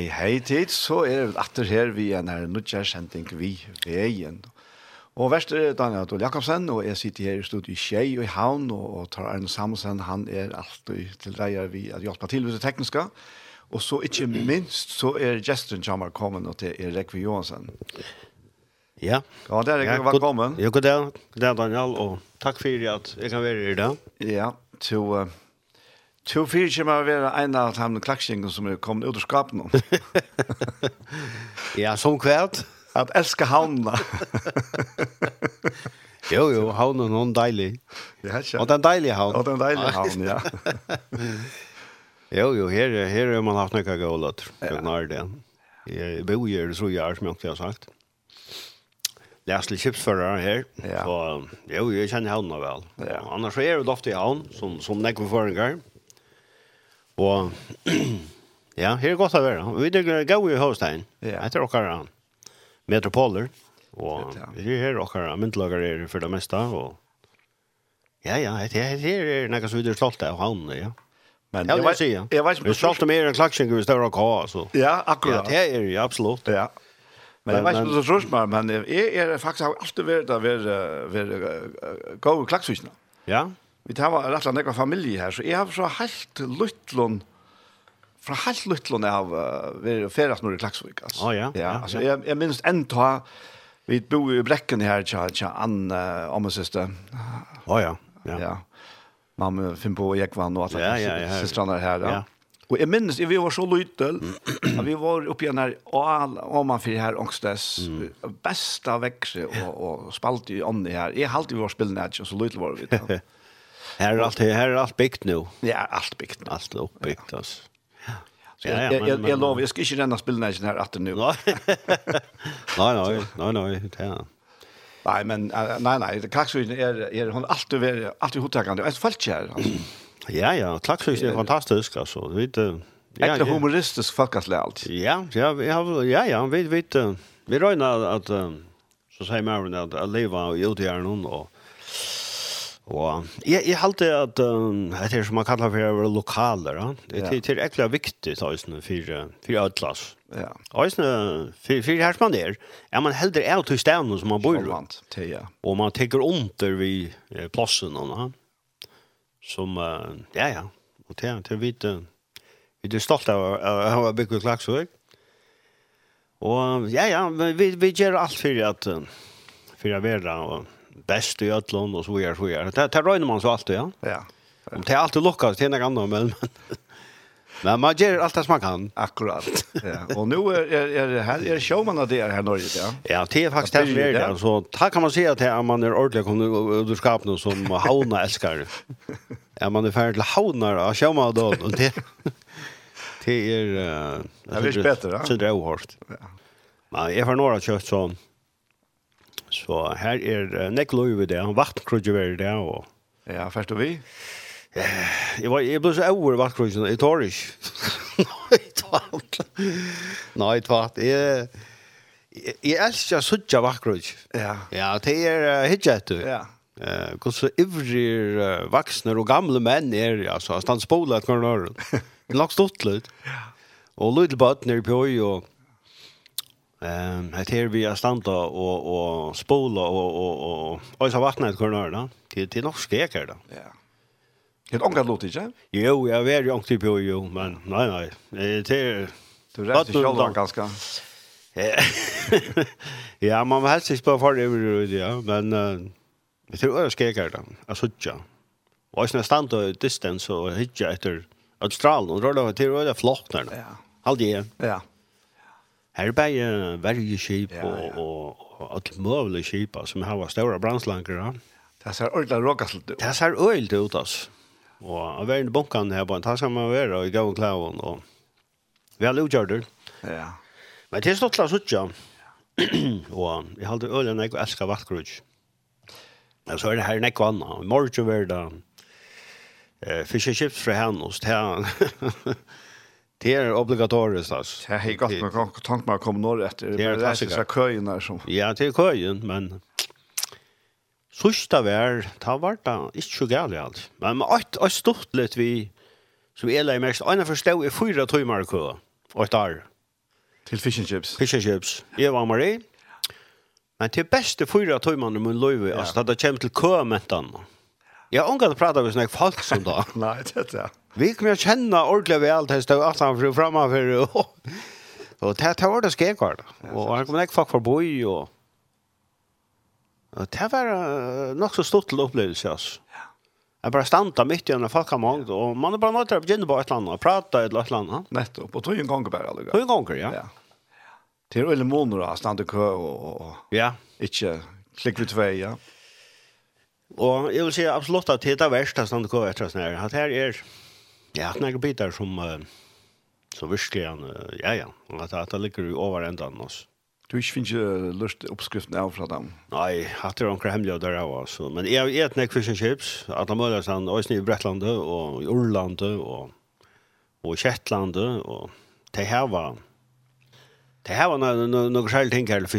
Hei, hei tid, så er vi atter her vi er nær nødgjærkjenting vi veien. Og verst er Daniel Adol Jakobsen, og jeg sitter her i studiet i Kjei og i Havn, og, og tar Arne Samuelsen, han er alltid til dreier vi at hjelper til med det tekniske. Og så ikke minst, så er gesten kommer kommet, og det er Rekvi Johansen. Ja. Ja, det er Rekvi, velkommen. Ja, god dag, god dag Daniel, og takk for at jeg kan være her i dag. Ja, til... Uh, Tjo fyrir kommer å være en av de klaksingene som er kommet ut av skapen om. ja, som kvært. At elska havnene. jo, jo, havnen er noen deilig. Ja, Og den deilige havn. Og den deilige havn, ja. jo, jo, her, her har man haft noen gøyler. Jeg nær det. Jeg bor jo i Srojar, som jeg har sagt. Leslie Chipsfører her. Ja. Så jo, jeg kjenner havnen vel. Ja. Annars er det ofte i havn, som, som nekve føringer. Ja Og ja, her er godt å være. Vi er gode i Hovstein. Ja. Etter dere metropoler. Og vi er her dere myndelager er for det meste. Og ja, ja, det er noe som vi er stolt av havnen, ja. Men jag vet inte. Jag vet inte. Jag mer en klaxing vi står och har så. Ja, akkurat. Ja, det är ju absolut. Ja. Men jag vet inte så tröst men men är är faktiskt alltid värd att vara vara gå klaxvisna. Ja. Vi tar var rett og slett familie her, så jeg har fra helt luttlån, fra helt Lutlund av uh, ferdig når i Klaksvik. Altså. Oh, ja. ja, altså, Jeg, jeg minns enn ta vi bo i Brekken her tja, tja Ann uh, om og siste. Å oh, ja. ja. ja. Mamma finn på Jekvann og alle ja, ja, ja, søstrene her. Ja. ja. Og jeg minns, vi var så lytel, at vi var oppe igjen her, og man fyrir her, ångstes, mm. besta vekse, og, og spalte i ånden her. Jeg halte vi var spillende her, så lytel var vi. Ja. Här är allt här är allt byggt nu. Ja, allt byggt. Allt uppbyggt alltså. Ja, ja, ja, jag jag lovar jag ska inte renna spelnägen här att nu. Nej, nej, nej, nej, det är. Nej, men nej nej, det kaxvin är är hon alltid är alltid hotagande. Ett fältkär alltså. Ja, ja, klaxvis är fantastisk alltså. Du vet Ja, Ekta humoristisk folkaslig allt. Ja, ja, har ja, ja, vi vet vi räknar att så säger man att leva og gjorde gjerne og Og jeg, jeg halte at um, det er som man kallar for lokaler, ja? det, er, det er ekkert viktig tøysene for, for Ødlas. Ja. Øysene, for, for her som man er, er man heldur av til stedene som man bor i. Ja. Og man tenker under vid eh, plassen, ja? som, uh, ja, ja, og til, til vi, vi er stolt av å ha bygget klagsvøk. Og ja, ja, vi, vi gjør alt for at, for å være og bäst i ödlån och så vidare, så vidare. Det, det röjner man så alltid, ja. Ja. Om det är alltid lockas, det är något annat, men... Men man ger allt det som man kan. Akkurat. Ja. Och nu är, är, är det här, är det showman av det här Norge, ja? Ja, det är faktiskt det som är det. Så här kan man säga att här, man är ordentligt underskapen som hauna älskar. ja, man är färdig till haunar av showman av det. Och det, det är... Uh, det blir bättre, ja. Det är ohårt. Ja. Men jag får några kött sån Så her er uh, nekk løyve det, han vattenkrødje var det, og... Ja, først og vi? Jeg, var, jeg ble så over vattenkrødjen, jeg tar ikke. Nei, tvart. Nei, tvart. Jeg, jeg, jeg elsker suttja vattenkrødje. Ja. Ja, det er uh, hitje du. Ja. Eh, uh, så ivrig uh, vaksne og gamle menn er, altså, stannspolet kvarnøren. Det er nok stått litt. Ja. Og lydbatt nere på, og... Ehm här ser vi att standa och och spola och och och och så vattnet kvar norr då till till nog ekar då. Ja. Det ångar låt inte? Jo, jag är ju ångt på ju men nej nej. Det är du rätt i själva ganska. ja, man vill helst inte bara för det ja, men vi tror att skekar då. Alltså ja. Och sen stanna distance och hitcha efter Australien och då det är flott där. Ja. Allt. Ja. Her er bara varje skip ja, ja. og och allt möjliga skip som har stora brandslankare. Det ser ordentligt råkast ut. Det ser øyelt ut alltså. Och av världen bunkan här på en tassam av er och i gav og klaven. Og... Vi har lovgjörder. Ja. Men det er stått til å sitta. Og jeg hadde øyelt när jeg elsker vattgrudge. Och så er det her här näkva I morgen var det eh, fish and chips från henne. Det er obligatorisk, altså. Det är gott man kan tanka man kommer norr efter. Det är klassiska köjen där som. Ja, det är köjen men Sista vær, ta var det ikke så gærlig alt. Men med alt, alt stort litt vi, som er lei mest, andre forstå er fyra tøymer kø, og et år. Til fish and chips? Fish and chips. Jeg var Marie. Men til beste fyra tøymerne mun løyve, altså, da det kommer til kø med den. Jeg har inte pratat med sånne folk som da. Nej, det är Vi kommer att känna ordentligt väl tills det var att han fru framför. Och det det var det skekart. Och han kommer inte folk förbi och... Det här var nog så stort till upplevelse, alltså. Jag bara stanta mitt i en folk har mångt och man är bara något att begynna på ett land och prata ett eller annat. Nettopp, och tog en gång bara alltså. Tog en gång, ja. ja. Det är väl månader att stanna kö och, och, och ja. inte klick vid två, ja. Og jeg vil si absolutt at det er det verste som det går etter sånn her. At her er, ja, at noen bitar som, uh, som virkelig, ja, ja, at, at det ligger over enda enn oss. Du ikke finner ikke lyst oppskriften av fra dem? Nei, hatt det er omkring hemmelig der av oss. Men jeg har et nek fish and chips, at det må sånn, han, også i Bretlandet, og i Orlandet, og, og i Kjettlandet, og det her var, det her var noen no, no, no, no, no, no, no, no,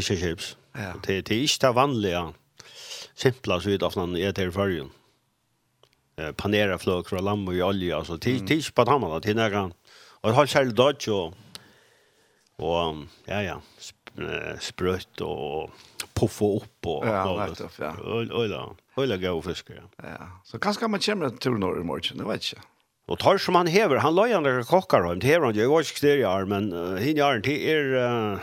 det no, no, no, no, no, simpla så vidt ofta er til fargen. Eh panera flök från lamm och olja alltså till till på hammarna till Og det har själv dodge og, og, ja ja sprøtt og puffa upp och ja, nettopp, ja. Öla, öla gå fiskar. Ja. ja. Så kanske man kommer till norr i morgon, det vet jag. Och tar som han häver, han la ju andra kockar hem, det häver han ju, jag var inte men uh, hin han till er... Uh,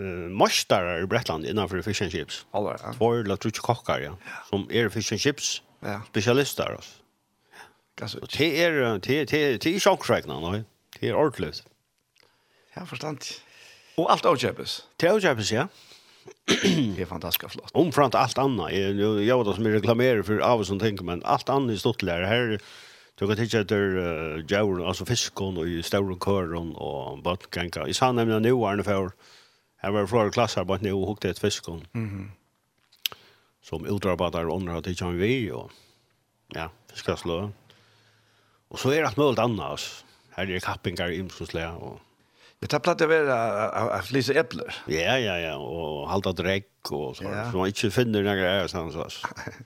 uh, mörstare i Bretland innanför fish and chips. Alla. ja. Två eller tre kockar, ja. Som är fish and chips ja. specialister. Alltså. Alltså, det är det det det är chockräkna, nej. Det är ordlöst. Ja, förstånd. Och allt avköpes. Det avköpes, ja. det är fantastiskt flott. Omfrant allt annat. Jag jag vet som jag reklamerar för av som tänker men allt annat är stort lär. Här Du kan titta efter uh, jaur, alltså fiskon och stora köron och badkänka. Jag sa nämligen nu är det för Jeg var flere klasser bare nede og hukte et fiskon. Mm -hmm. Som utrarbeider og andre hadde ikke han vi, og ja, fiskeslå. Og så er det noe annet, altså. Her er kappingar i imsonsle, og... Det tar platt å være av flise epler. Ja, ja, ja, og halda drekk og så. Ja. Så man ikke finner noen greier, sånn, så.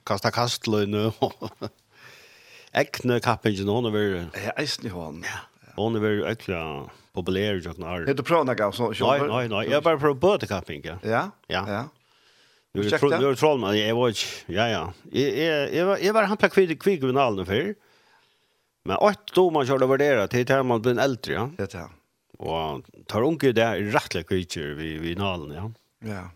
Kasta kastløyne og... Ekne kappingen, hun er veldig... Ja, eisen i hånden. Ja. Hon är väl äckla populär jag när. Heter Prona gav så Nej nej nej, jag bara för båda camping. Ja. Ja. Ja. Nu är nu är trollman. Jag var ja ja. Jag jag jag var han på kvig kvig grundalen för. Men åt då man körde värdera till till man blir äldre, ja. Det ja. Och tar der där rättliga kvitcher vi vi nalen, ja. Ja.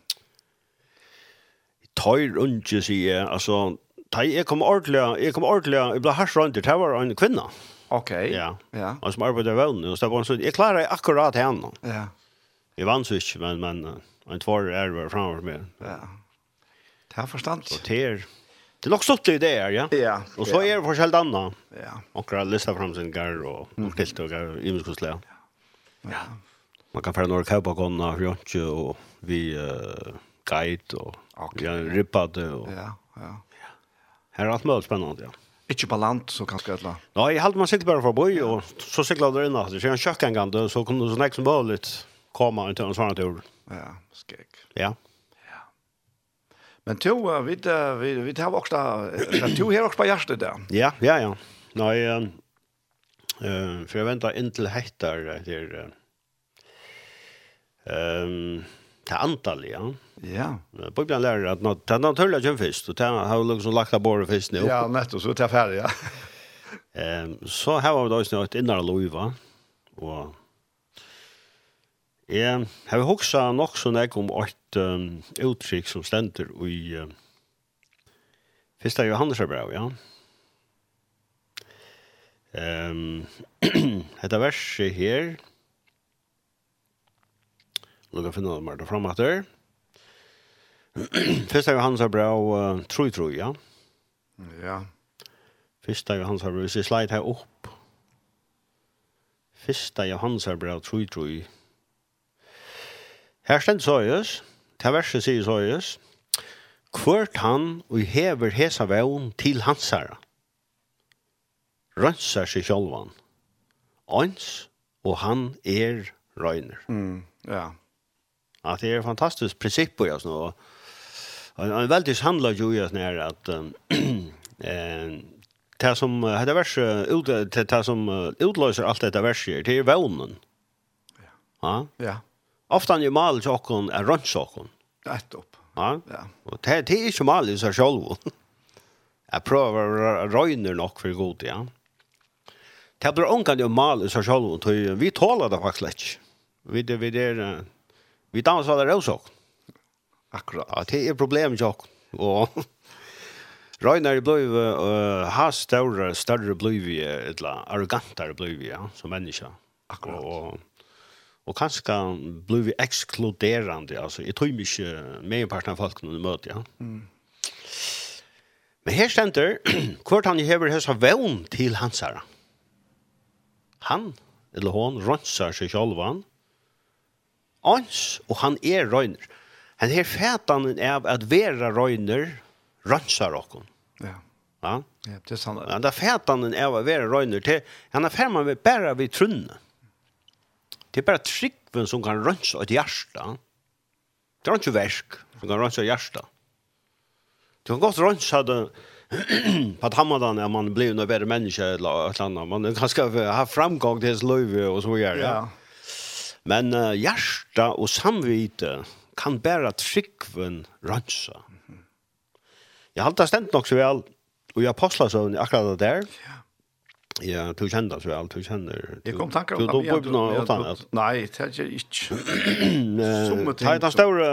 Tar onke sig alltså Tai, jeg kom ordentlig, jeg kom ordentlig, jeg ble rundt det var en kvinne. Ja. Okej. Ja. Ja. Och som arbetade väl nu så var så jag klarar akkurat henne. Ja. Jag vann så inte men men en två är var framför mig. Ja. Det har förstånd. Och det Det låg stått i det här, ja? Ja. Och så är det forskjellt anna. Ja. Och jag listar fram sin garr och skilt och garr i muskulsläga. Ja. Man kan färra några kaupagonna, fjontje och vi uh, guide och ja, rippade. Och... Ja, ja. Här är allt möjligt spännande, ja. Ikke på land, så kanskje et eller annet? Nei, jeg halte man sikkert bare for å bo og så sikkert du inn, så kjører en kjøkken gang, så kunne du så nek som mulig komme inn til en sånn tur. Ja, skik. Ja. ja. Men to, vi, vi, vi tar også, to her også på hjertet der. Ja, ja, ja. Nei, uh, uh, for jeg venter inn inntil hettar er, uh, um, til antall, ja. Ja Ja. Bibeln lærer at det er naturlig kjønn først, og det har vi liksom lagt av båret først nå. Ja, nettopp, så det er ferdig, ja. Um, så her var vi da også et innere Loiva og jeg har hugsað nok so nek om et um, uttrykk som stender i uh, Fyrsta Johannes Johannesbrev, ja. Ehm um, hetta verset her. Lukka finna det mer fram atter. Fyrsta Johannes har bra uh, tro tro, ja. Ja. Fyrsta Johannes har hvis jeg slide her opp. Fyrsta Johannes har bra tro tro. Her ständ så jös, till verset sier så jös, kvart han og hever hesa vän til hans herra. Rönsar seg självan. Ans og han er røyner. Mm, ja. Ja, det er et fantastisk prinsipp på oss nå. Och en, en väldigt handlar ju ju när att eh det som hade vars ut det som utlöser allt detta vars det är vånen. Ja. Ja. Ja. Ofta ju mal jokon är rönsakon. Rätt upp. Ja. Ja. Och det det är ju mal så själv. Jag prövar röjner nog för god, ja. Det blir ångan ju mal så själv. Vi talar det faktiskt. Vi det vi det vi dansar det också. Akkurat. Det är problem Og... Røyner Ragnar blev uh, har større, større blev vi ett la ja, som menneske. Akkurat. Og, og kanskje blev vi exkluderande altså, jeg tror ikke med parten av folk når du møter, ja. Mm. Men her stender, kvart han hever hessa vevn til hans herre. Han, eller hon, rønser seg sjálvan, ans, og han er røyner. Han her fætan er at vera røyner rønsar okkom. Ja. Ja? Ja, det er sant. Han er fætan er at vera røyner til, han er færman vi bare vi trunne. Det er bare tryggven som kan rønsa et hjärsta. Det er ikke versk som kan rønsa et hjärsta. Du kan godt rønsa det på at hammadan er man blir noe bedre menneske eller et eller annet. Man kan skal ha framgång til hans løyve og så gjør det. Ja. Men uh, hjärsta og samvite, kan bæra tryggven ransa. Mm -hmm. Jeg halte det stendt nok så vel, og jeg postla sånn akkurat det der. Ja. Ja, du kjenner det så vel, du kjenner. Jeg kom tanker om det. Du bor på noe annet. Nei, det er ikke. ikke. Det er den store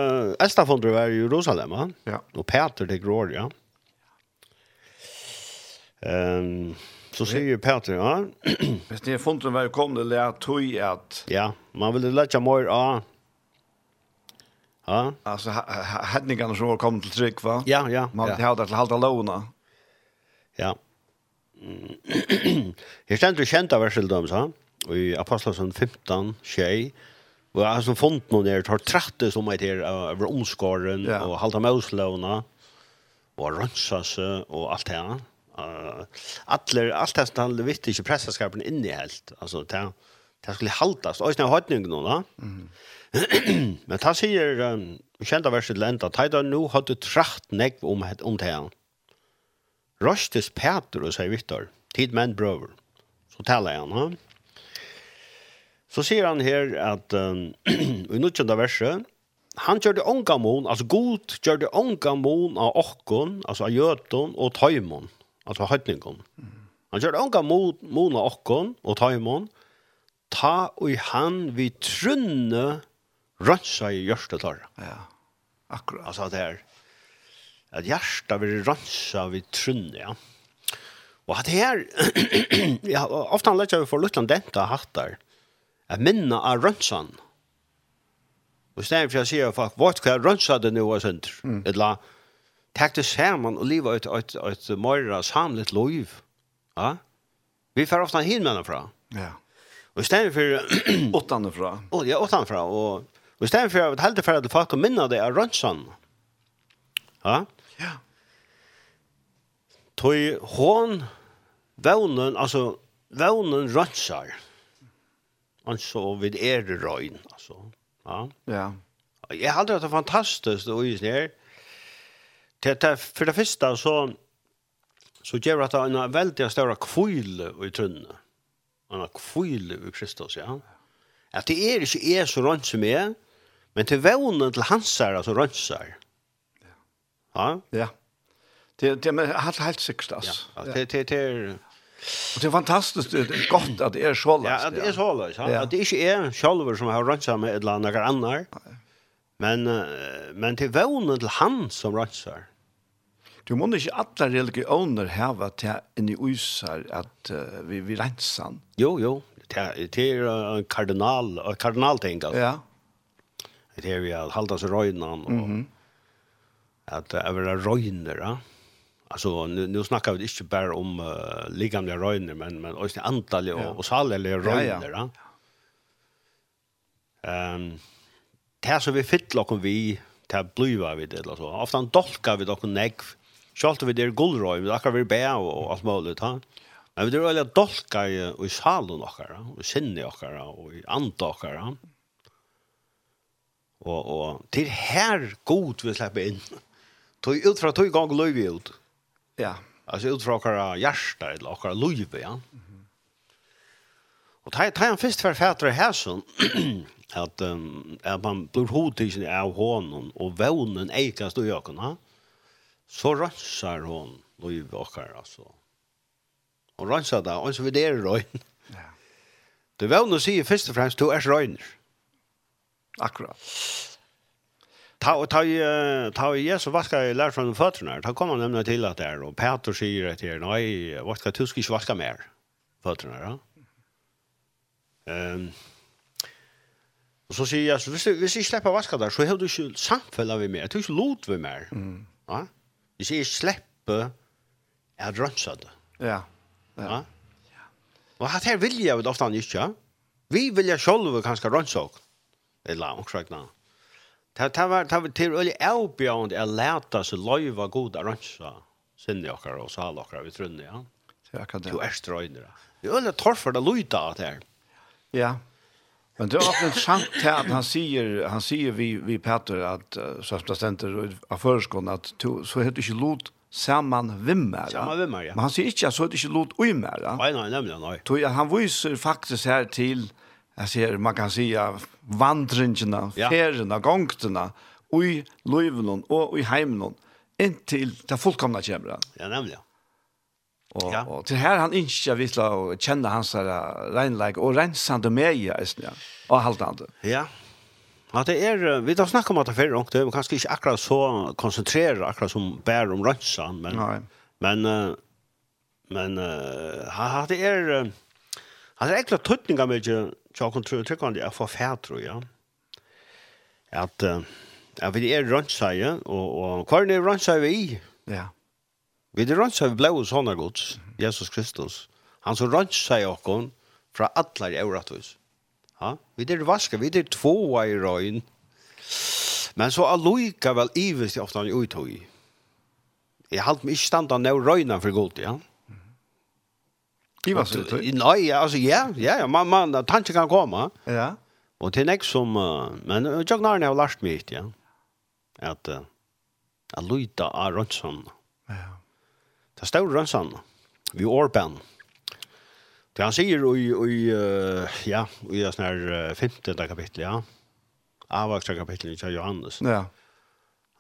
Estafondre var i Jerusalem, ja. og Peter til Grår, ja. Um, så sier Peter, ja. Hvis det er fondre var kommet, det er tog at... Ja, man ville lette mer av Ja. Alltså hedningarna som kom till tryck va? Ja, ja. Man ja. hade till halta låna. Ja. Här ständer du kända verseldom så. Och i Apostlesen 15, tjej. Och jag har som fond någon där tar trattet som är till över omskåren ja. och halta mauslåna. Och rönsas och allt det här. Uh, allt allt det här vitt inte pressaskapen inne helt. Alltså det här, det skulle haltas. Och sen har jag hört någon då. Mm. Men ta sier um, kjenta verset lenta, ta da nu har du trakt negv om, om det her. Røstes Peter og sier Victor, tid menn brøver. Så taler han, ha? Så sier han her at um, i nuttjenda verset, han gjør det ångamon, altså god gjør det ångamon av okkon, altså av gjøton og tøymon, altså høytningon. Han gjør det ångamon av okkon og tøymon, ta og han vi trunne rönsa i hjärtat där. Ja. Akkurat. Alltså det här att hjärtat vill rönsa vid trunne, ja. Och det här ja, ofta han jag vi för Lutland denta hattar. Jag minna av rönsan. Och istället för att säga folk, vart kan jag rönsa det nu och sånt? Mm. Eller takk det sammen og livet ut ut ut morra samlet liv. Ja. Vi får ofta hin med fra. Ja. Og i stedet for åttan fra. Og ja, åttan fra og Og i stedet for at heldig for at folk kan minne det er Rønsson. Ja? Ja. Tøy hon vevnen, altså vevnen Rønsson. Altså vid er røyn, altså. Ja. Ja. Jeg har aldri hatt det fantastisk å gjøre det her. Til, til, for det første så så gjør det en veldig større kvøyl i trønne. En kvile i Kristus, ja. At det er ikke jeg så rønt som jeg, Men til vevnen til hansar, altså rønnsar. Ja. Ja. Det det men helt helt sikkert altså. Ja, det det det Och det är fantastiskt det är gott att det är så. Ja, det är så lätt. Ja. At det inte är sjølver som har rönsat med ett eller annat. annar. Men, men till vånen till han som rönsar. Du må ikke alle religioner heve til en i user at uh, vi, vi renser han. Jo, jo. Det er en kardinal, kardinalting. Altså. Ja, Det här är att hålla sig röjnan och mm -hmm. att det är röjner. Ja? Alltså nu, nu snackar vi inte bara om uh, ligamliga röjner men, men också antal och, ja. och salliga röjner. Ja, ja. Um, det här som vi fyller och vi det här vid vi det. Alltså. Ofta dolkar vi dock och negv. Sjalt vi det är vi akkar vi bæ og alt mulig, Ja. Men vi det är öliga dolkar i, i salen och i sinne och i anda och i Og, og til her god vi slipper inn. Tog ut fra tog gang løy vi ut. Ja. Altså ut fra okkara hjärsta eller okkara løy vi, ja. Mm -hmm. Og ta, ta han først for fætre her sånn, at, um, at man blir hodtidsen av hånden, og vånen eikast stå i ha. så rønser hon løy vi okkara, altså. Og rønser da, og så vi der røyn. Ja. Du vånen sier først og fremst, du er røyner. Ja Akkurat. Ta og ta ta i Jesus vaska jag lär från fötterna. Ta kommer nämna till att det är och Peter säger att det nej, vad ska du ska vaska mer fötterna ja. Ehm Och så säger jag, så visst visst jag släpper vaska där så hör du ju samfällar vi mer. Du tror lot vi mer. Mm. Ja? Jag säger släppa är drönsad. Ja. Ja. Ja. Och här vill jag ofta inte. Vi vill jag själva kanske rönsa eller omkring Det det var det var till öle elbjond är lätta så löva goda ransa sen jag och så alla och vi trunne ja. Det jag kan det. Du är ströjner. Det är öle torr för det luta där. Ja. Men det var en sant till att han säger han säger vi vi Petter att så att center av förskon att så heter inte lot samman vimmer. Samman vimmer, ja. Men han säger inte så heter inte lot ojmär. Nej, nej, nej, nej. Tror jag han visar faktiskt här till jag ser man kan säga vandringarna, ja. färderna, gångterna i Löven och i hemmen intill det fullkomna kommer. Ja, nämligen. Och ja. och till här han inte vill och känna hans där och rensande med i ja. Och haltande. Ja. Ja, det är vi tar snacka om att det är och det kanske inte akkurat så koncentrera akkurat som bär om rensan men Nej. men men uh, ha det är det har ekla tutningar med jag kan tro tycker det är för färd tror jag. Att ja, vi er runt säger och och kvar ni runt vi. Ja. Vi det runt blå blås hon gods. Jesus Kristus. Han som runt säger och fra alla euratus. Ja, vi det vaska, vi det två i røyn. Men så alloika väl ivis ofta han uttog i. Jag halt mig ikke standa av røyna for god, ja. Mm Det var så det. Nej, altså, ja, ja, ja, man man tanke kan komme. Ja. Og til nek som men jag när jag lært mig ja. at Att att Luita Aronsson. Ja. Det står Aronsson. Vi Orban. Det han säger i i ja, i det här femte kapitlet, ja. Avvaxta kapitlet i Johannes. Ja.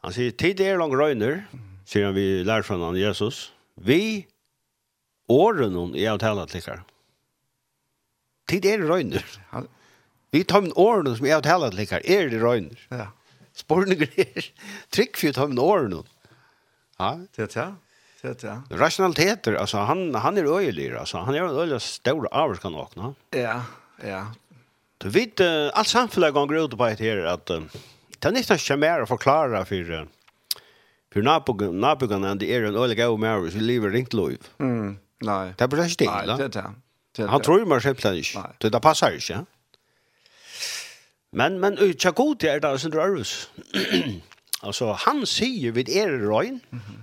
Han säger tid är lång röjner, säger vi lär från Jesus. Vi åren hon är avtalat likar. Tid är det röjner. Vi tar med åren som är avtalat likar. Är det röjner? Ja. Spårningar är trygg för att ta med åren. Ja. Det är det, ja. Rationaliteter, alltså han, han är öjlig. Alltså, han är en öjlig stor avskan åkna. Ja, ja. Du vet, uh, allt samfället gånger ut på ett här att uh, det är nästan mer att förklara för uh, för Nabugan, Nabugan, det är en öjlig av människor som lever ringt liv. Mm. Nej. Det blir inte det. Nej, det är det. Han tror ju mer självklart inte. Det där passar ju inte. Men men utcha god är det som rörs. Alltså han säger vid er röjn. Mhm. Mm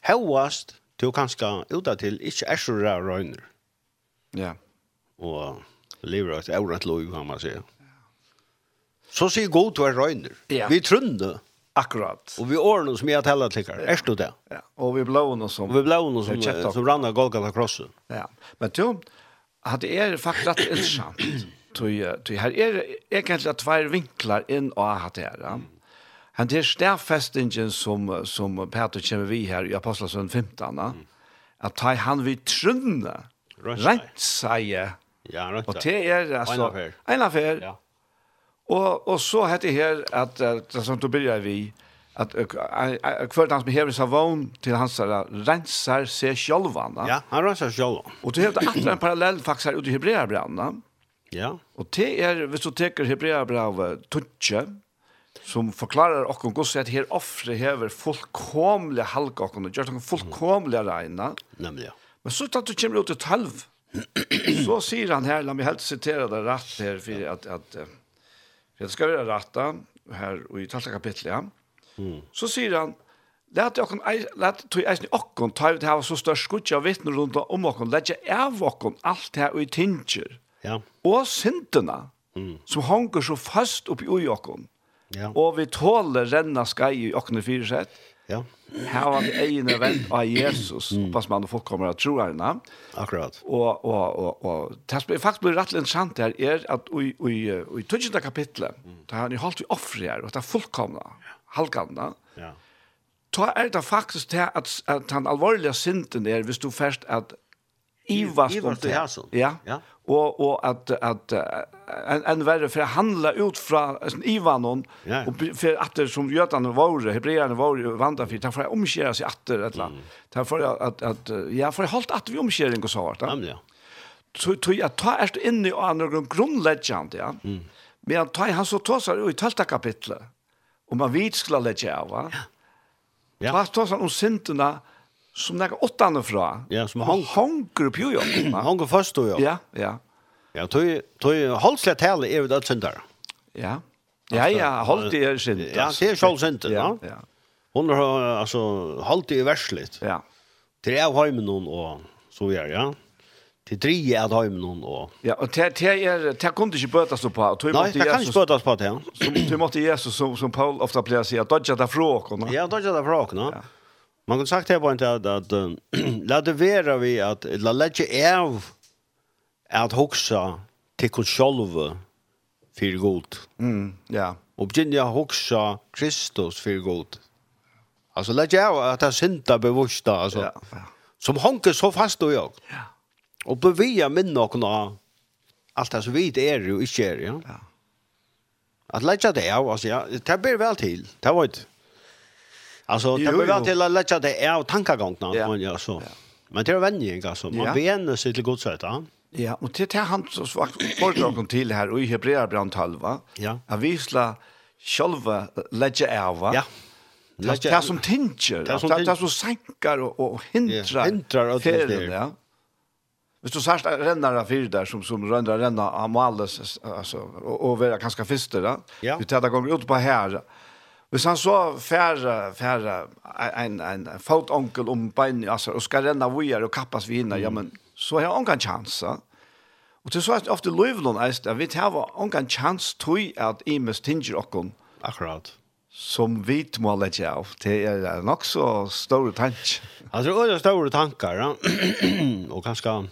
Hauast du kanske uta til ikke er så røyner. Ja. Og lever et eurant lov kan man säga. Så sier god til er røyner. Ja. Vi trunde. Akkurat. Och vi ordner som jag til till er. Är du det? Ja. Och vi blå noe som. Og vi blå noe som som, som rannar Golgata krossen. Ja. Men du hade er faktiskt rätt intressant. Tui her er egentlig egentligen två vinklar in och hade här. Ja. Han det stærfestingen som som Peter kommer vi här i Apostlagärningarna 15. Mm. Att ta han vid trunne. Rätt säger. Ja, rätt. Och det är altså... en affær. En affær. Ja Og, och så heter det här att det som då börjar vi att kvart han som hever savon till hans där rensar seg själva. Ja, han rensar sig själva. Och det heter att en parallell faktisk här ute i Hebreerbranna. Ja. Och det är hvis du teker Hebreabrevet tutche som förklarar och hon går her att här offre hever fullkomliga halka och gör dem fullkomliga reina. Nämligen. Men så tatt du kommer ut til halv. så säger han här, la meg helt sitere det rätt här för at, att, att det skal være rett här och i tolfte kapitlet. Ja. Mm. Så sier han Lät jag kan lät tog jag inte och ta ut här så störst skutja vittnen runt om och lägga av och allt det här i tinger. Ja. Og synderna mm. som hänger så fast upp i ojokon. Ja. Og vi tåler renna skai i åkne sett. Ja. Här har vi egna vän av Jesus. Mm. Pass man folk kommer att tro här. Akkurat. Och och och och det blir faktiskt blir rätt intressant här är att i i i tjugonde kapitlet. Där har ni hållt vi offer här och där fullkomna. Halvganda. Ja. Ta är det faktiskt det att att han allvarliga synden är, visst du först att Ivas kom till. Ja. Ja og og at at en en verre för handla ut från Ivanon yeah. och för att det som jötarna var hebreerna var ju vandra för därför omskära sig åter ett land. Därför att att jag för halt att vi omskäring och så vart. Ja. Så tror jag tar erst in i andra grundlegend ja. Mm. Men ta han så tar i 12 kapitlet. om man vet skla av va. Ja. ta Fast tar han om synderna som näka åttan fra. Ja, som hon honker på ju. Han honker först då ja. Ja, ja. Ja, tog tog halslet hele är det sentral. Ja. Ja, ja, håll det er sentral. Ja, det är själv sentral, ja. Ja. Hon har alltså halt det är värsligt. Ja. Tre av hemmen hon och så gör ja. Till tre av hemmen hon och Ja, och det det är det kunde inte bötas på och tog emot Jesus. Nej, det kan inte bötas på det. Som tog emot Jesus som som Paul ofta plejer sig att dodga där frågorna. Ja, dodga där frågorna. Ja. Man kan sagt här på en tid att lade vera vi att la lägga av att huxa till oss själva för god. Mm, ja. Och begynna huxa Kristus för god. Alltså lägga av att det synda bevussta alltså. Ja. Som honker så fast och jag. Ja. Och bevia minna och nå allt det som vi är ju inte är, ja. Ja. Att lägga det av, alltså, ja, det blir väl till, det var inte. Alltså det behöver till att lägga det är av tankegångarna ja. man gör så. Ja. Men det är vänning alltså. Man ja. vänjer sig till Guds rätt. Ja, och det är han som föredragen till här och i Hebreerbrandt 12. Ja. Att visla själva lägga av. Ja. Det är som tinger. Det är som sänkar och hindrar. Hindrar och tinger. Ja. Hvis du sørst renner av fyr der, som, som renner renner av males, altså, og, og være ganske fister, da. Ja. Vi tar det ut på her, Hvis han så færre, færre en, en, en fotonkel om bein, altså, og skal renne vujer og kappas vina, mm. ja, men så har han ongan chans. Og til så er det ofte løyvlån, at vet, har var ingen chans tog at i mest tinger okkon. Akkurat som vi må lägga av. Det är nok så store tank. Alltså, det är stora tankar. Ja. och kanske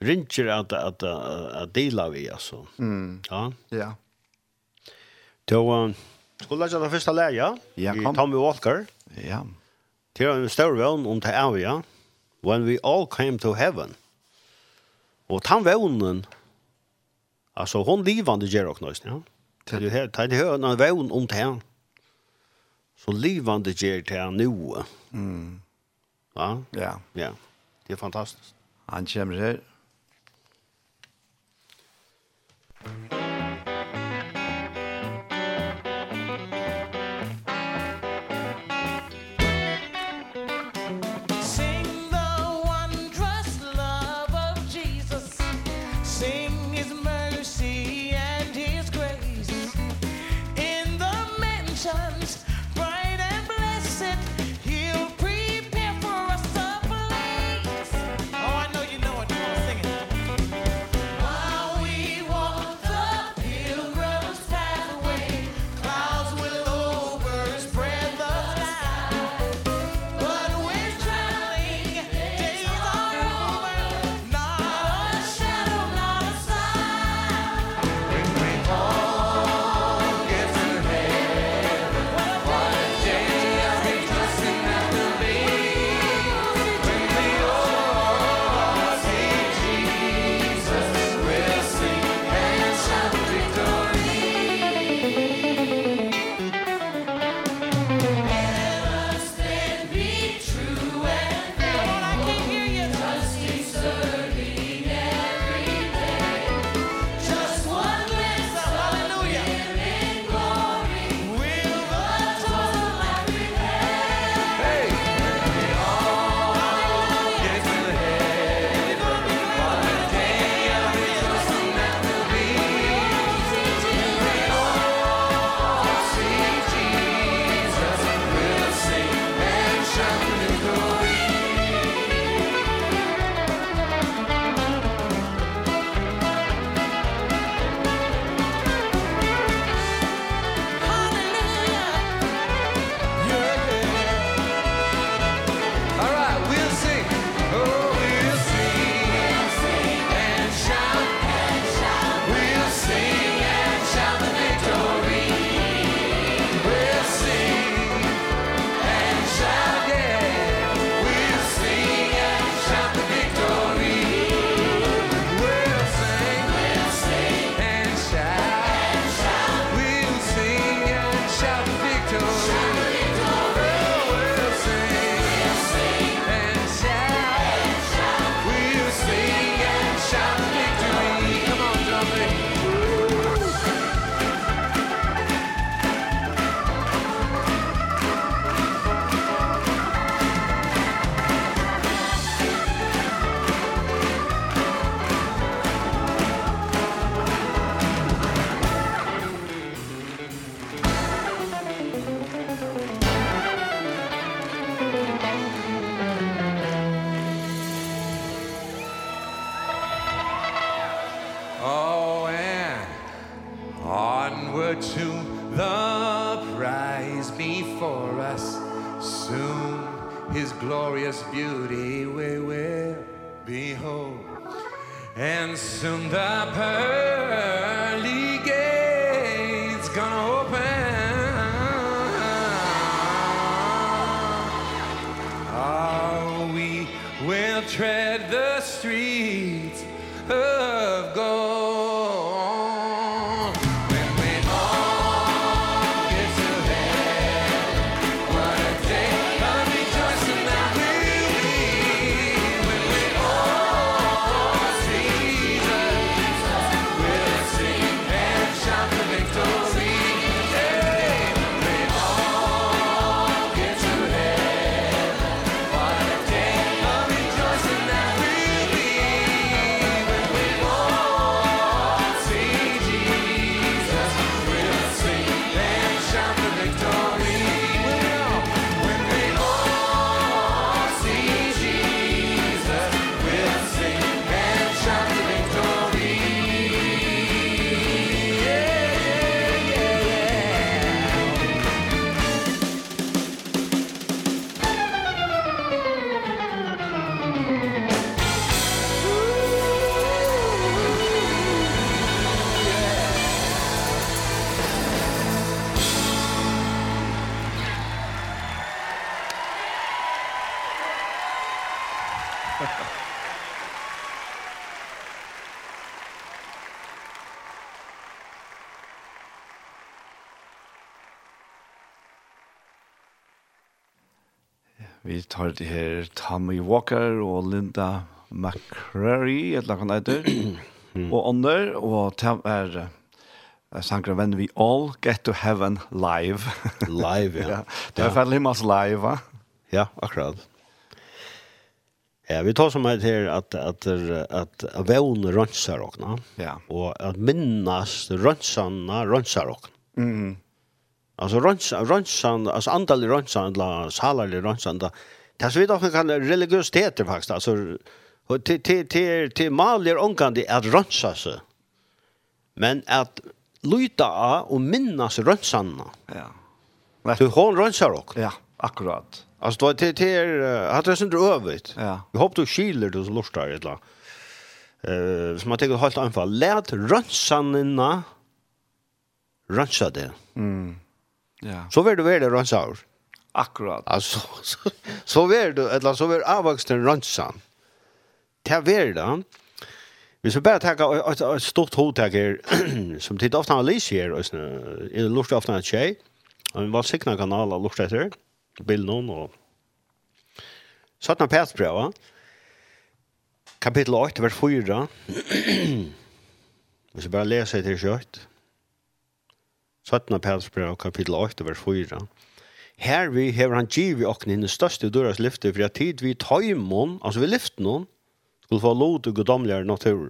ringer att, att, att, att dela vi. Alltså. Mm. Ja. ja. Då skulle jag ta första läge. Ja, kom. Tommy Walker. Ja. Det är en stor vän om det är ja. When we all came to heaven. Och han vännen. Alltså hon livande ger och nöjst, ja. Det är här, det är en vän om det här. Så livande ger det här nu. Mm. Ja. Ja. Ja. Det är fantastiskt. Han kommer här. Thank. Vi tar det her Tommy Walker og Linda McCrary, et eller annet etter, og under, og det er uh, sanger venn vi all get to heaven live. live, ja. ja. Det er veldig masse live, va? Ja, akkurat. Ja, vi tar som heit her at, at, at, at avon rönsar okna. Ja. Og at minnas rönsarna rönsar okna. Mm. Alltså rönsan, rönsan, alltså antal rönsan, la salar i rönsan. Det så vi då kan religiositet faktiskt. Alltså till till till till maler onkande att rönsa sig. Men att luta av och minnas rönsanna. Ja. Du hon rönsar också. Ja, akkurat. Alltså då till till hade det inte övrigt. Ja. Jag hoppas du skiler du så lustar ett la. Eh, som man tänker helt anfall. Lät rönsanna rönsa det. Mm. Ja. Så vill du vara rönsaur. Akkurat. Alltså så, så vill du eller så vill avvuxen rönsan. Det vill det. Vi ska bara ta ett, ett stort hotag här som tittar ofta analys här och så är lust ofta en tjej. Och vi var signa kanaler lust efter. Bild någon och Sådana pärtsbröva. Kapitel 8, vers 4. Vi ska bara läsa det till kött. 17. Petersbrev kapitel 8 vers 4. Her vi hever han giv i åkne henne største døras lyfte, for at tid vi taimon, altså vi lyfte noen, skulle få lov til godomligere natur.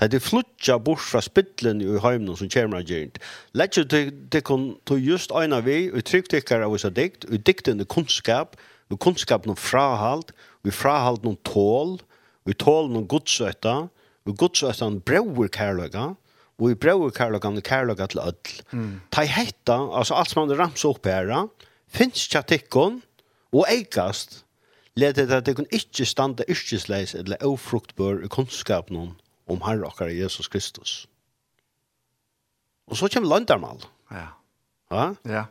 Det er flutja bort fra spittlen i heimnen som kommer av gjernt. Lett jo det kun to just øyne vi, og trygg ikke av oss av dikt, og dikten er kunnskap, og kunnskap noen frahalt, og frahalt noen tål, og tål noen godsøtta, og godsøtta noen brauer kærløyga, og vi prøver kærlokene og kærlokene til ødel. Mm. Ta hetta, altså alt som han ramser opp her, finnes ikke og eikast, leder det at tikkene ikke standa yrkesleis eller ofruktbør i kunnskapen om Herre okkar Jesus Kristus. Og så kommer landarmal. Ja. Ja? Ja.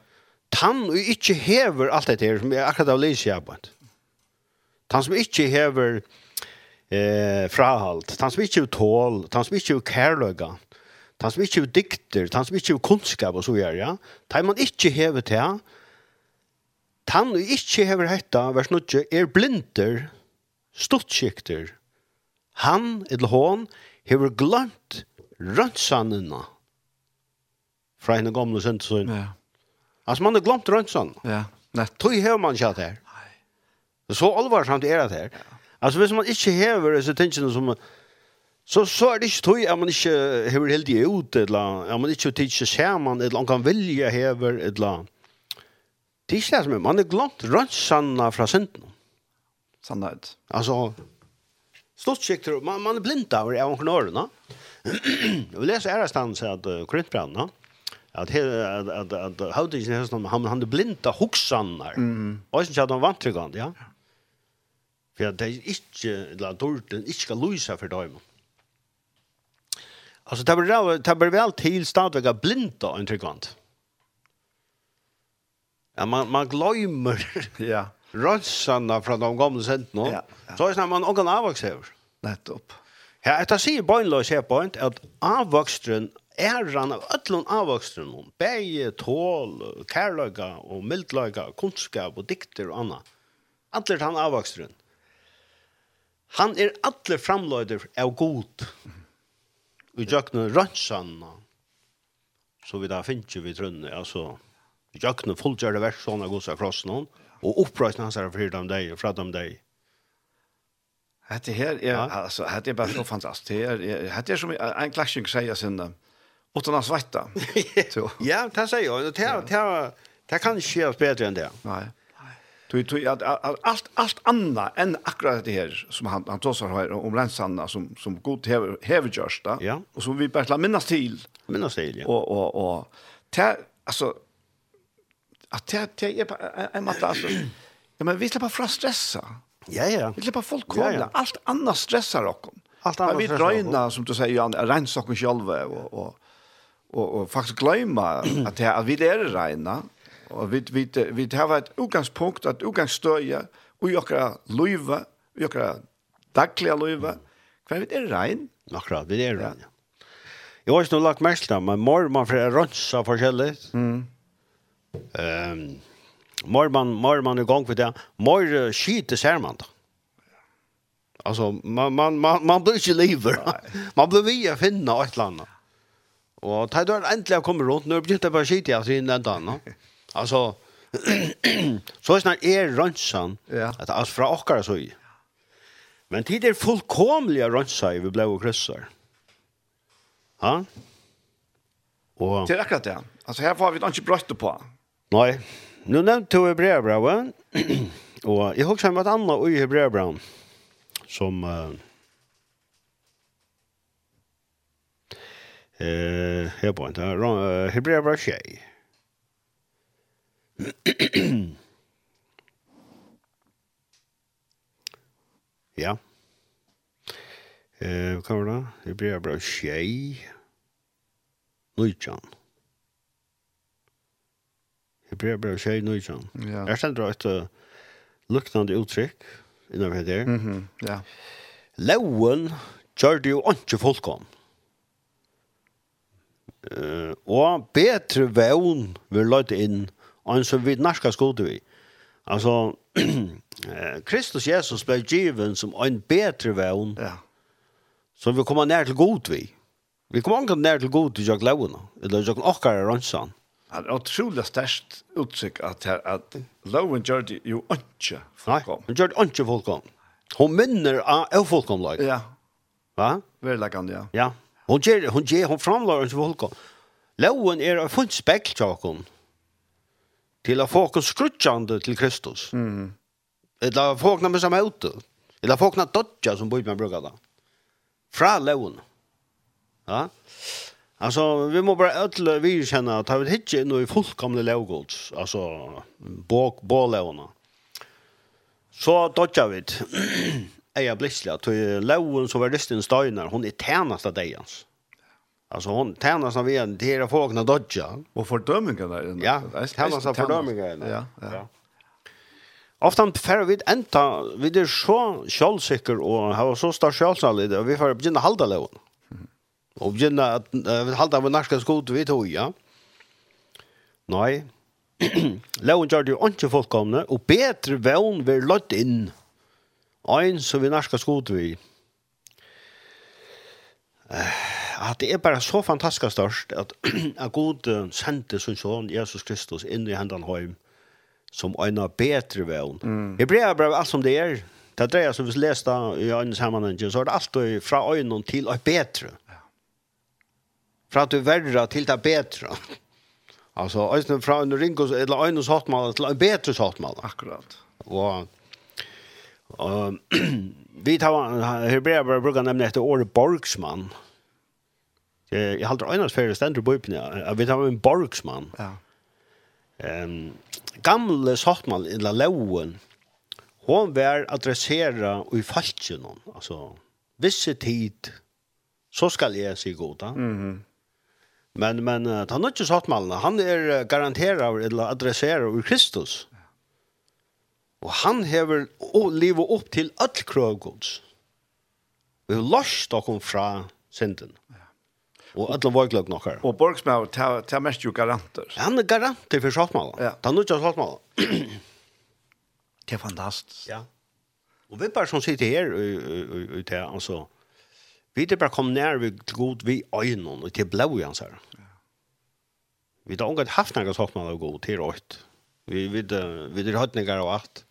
Tann og ikke hever alt dette her, som er akkurat av lyset jeg på. Tann som ikke hever eh, frahalt, tann som ikke hever tål, tann som ikke hever kærløyga, han som ikke er dikter, han som ikke er kunnskap og så gjør, ja. Han man ikke hever til, han som ikke hever hetta, vers 9, er blinder, stortskikter. Han, eller hon, hever glant rønnsanene fra henne gamle sønnsøn. Ja. Altså, man har glemt rønnsanene. Ja, nett. Tog hever man ikke her. Nei. Så alvarsamt er det her. Ja. Altså, hvis man ikke hever disse tingene som... Uh, Så så er det ikke tog at man ikke hever i ut, eller at man ikke ser man eller man kan velge hever, eller det er ikke det som er, man er glant rønnsanna fra synden. Sanna ut. Altså, stort sikt, man, man er blind av det av noen årene. Vi leser stans at uh, Korintbrand, Korintbrandene, at he, at at at hautingin hesa han han er blinda hugsanar. Mm. Og så at han vantrygand, ja. For det er ikke la dorten ikke skal luisa for dem. Alltså det blir det blir väl till av blinda en tryckvant. Ja, man man glömmer. ja. Rötsarna från de gamla sent nu. Ja, ja. Så är det man också avväxer. Nettopp. Ja, det säger Boinlös här på inte att avväxten äran av öllun avväxten om bäge, tål, kärlöga och mildlöga, kunskap och dikter och annat. Allt han avväxten. Han är alla framlöjder av god. Mm Vi jøkne rønnsanna, så vi da finner vi trunne altså, vi jøkne fullgjørte versjonen av Guds akross noen, og opprøysen hans er for dem deg, fra dem deg. Hette her er, ja. altså, hette er bare så fantastisk. Hette er, hette er som en klassing sier sin, utan å svetta. ja, det sier jeg, det, det, det, det kan ikke skje bedre enn det. Nei. Tui tui at allt allt anna än akkurat det här som han han tossar här om rensanna som som god hever hever görsta ja. och som vi bara minnas till minnas till ja. och och och te alltså att te te är en matta alltså ja men vi släpper fra stressa. Ja ja. Vi släpper folk komma ja, ja. allt annat stressar och allt annat vi dröjna som du säger Jan rensa och själva och och och, och faktiskt glömma att att vi är rena Og vi, vi, vi har et utgangspunkt, et utgangsstøye, og jokra løyve, jokra daglige løyve, hva vi er rein? Akkurat, vi er rein, ja. Jeg har ikke noe lagt mest, men mor man får rønsa forskjellig. Mm. Um, mor man, mor man er gang for det, mor skyter ser man da. Altså, man man man man blir ikke lever. man blir vi å finne via finna ett land. Och tar endelig äntligen kommer rundt, nå er det bara skit i alltså innan då. Alltså så är snart er rönsan ja. att alltså från okkar så i. Men tid är fullkomliga rönsa i vi blå och kryssar. Ja? Och Det är akkurat det. Alltså här får vi inte brötte på. Nej. Nu nämnde du Hebreerbrevet. och jag har med ett annat i Hebreerbrevet som uh, eh uh, här på inte. Hebreerbrevet ja. Eh, hva var det? Det blir bra tjej. Nujjan. Det blir bra tjej Nujjan. Ja. Jeg stender et uh, luktande uttrykk innanfor det. Mm -hmm. Ja. Lauen gjør det jo ikke folk om. Uh, og bedre vevn vil løyte inn en som vi norska skode vi. Alltså Kristus Jesus ble given som en bättre vevn, Ja. Som vi kommer nær till god vi. Vi kommer ikke nær till god til jag låna. Eller jag åker ransan. Han är otroligt stärkt utsikt at loven att Lowen jo ikke inte fullkom. Nej, det ikke fullkom. Hon minner av fullkomlag. Ja. Va? Verkligen ja. Ja. Hon ger hon ger hon framlar inte fullkom. Lowen är en full spektakel till att oss skrutchande till Kristus. Mm. Eller folk när som är ute. Eller få oss dodja som bor med brukar där. Fra lån. Ja. Alltså vi må bara öll vi känna att vi hitje nu i fullkomna lågods. Alltså bak bollarna. Så dodja vi. Är jag blissla till lån som var det stund hon är tärnast av dejans. Alltså hon tärnas av en till att dodja. Och fördömningar där. Ja, tärnas av fördömningar. Ja, ja. Ofta fer við enta vi er så självsäker og hava så stor sjálvsalid og vi får begynna halda lov. Og begynna at vi halda við norska skot við tog, ja. Nei. Lowen gjør det jo ikke fullkomne, og bedre vevn vil løtt inn. Ein som vi norska skot vi. Eh at det er bare så fantastisk størst at, at god sendte sin son Jesus Kristus inn i hendene hjem som en av bedre veien. Mm. Hebrea brev alt som det er. Det dreier som vi leste i øynene sammenhengen, så er det alltid fra øynene til å bedre. Fra at du verre til det bedre. altså, øynene fra øynene ringer, eller øynene sattmål til en bedre sattmål. Akkurat. Og og vi tar Hebrea bare bruker nemlig etter året Borgsmann. Jeg halter Einars Ferry stender på øyne. Jeg vet en borgsmann. Ja. Um, gamle Sottmann, eller Lauen, hon var adressera i falskjen. Altså, visse tid, så skal jeg si goda. Mm -hmm. Men, men han har ikke Sottmann. Han er garanteret eller adressera i Kristus. Og han hever livet opp til all krøvgods. Vi har løst dere fra synden. Og alle vågløk glögg några. Och Borgsmau det er mest ju garanter. Han är garanter for skottmål. Ja. Han är ju skottmål. det er fantastisk. Ja. Och vi bare som sitter här ute här alltså vi er bare kommet nær vi till god vi øynene, och till blåjan så här. Ja. Vi har inte haft noen skottmål att gå till rätt. Vi vi vi har haft några och åt.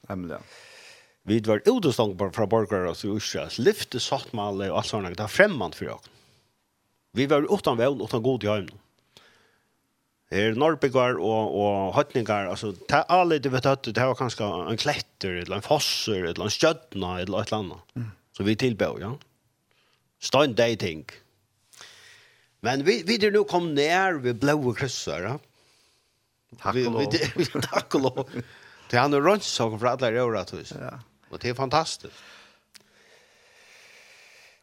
Vi var utestånd fra borgere og så lyfte sottmale og alt sånt, det er fremmant for oss. Vi var utan vel, utan god i hjemme. Her norrbygar og, og hatningar, altså, det er alle det vet at det var kanskje en kletter, eller en fosser, eller en skjøtna, eller et eller annet. Så vi tilbå, ja. Stein dating. Men vi, vi er nå kom ned ved blåe krysser, ja. Takk og lov. Vi, vi, takk og lov. Det er han rønnsak fra alle røyre, Ja. Og det er fantastisk.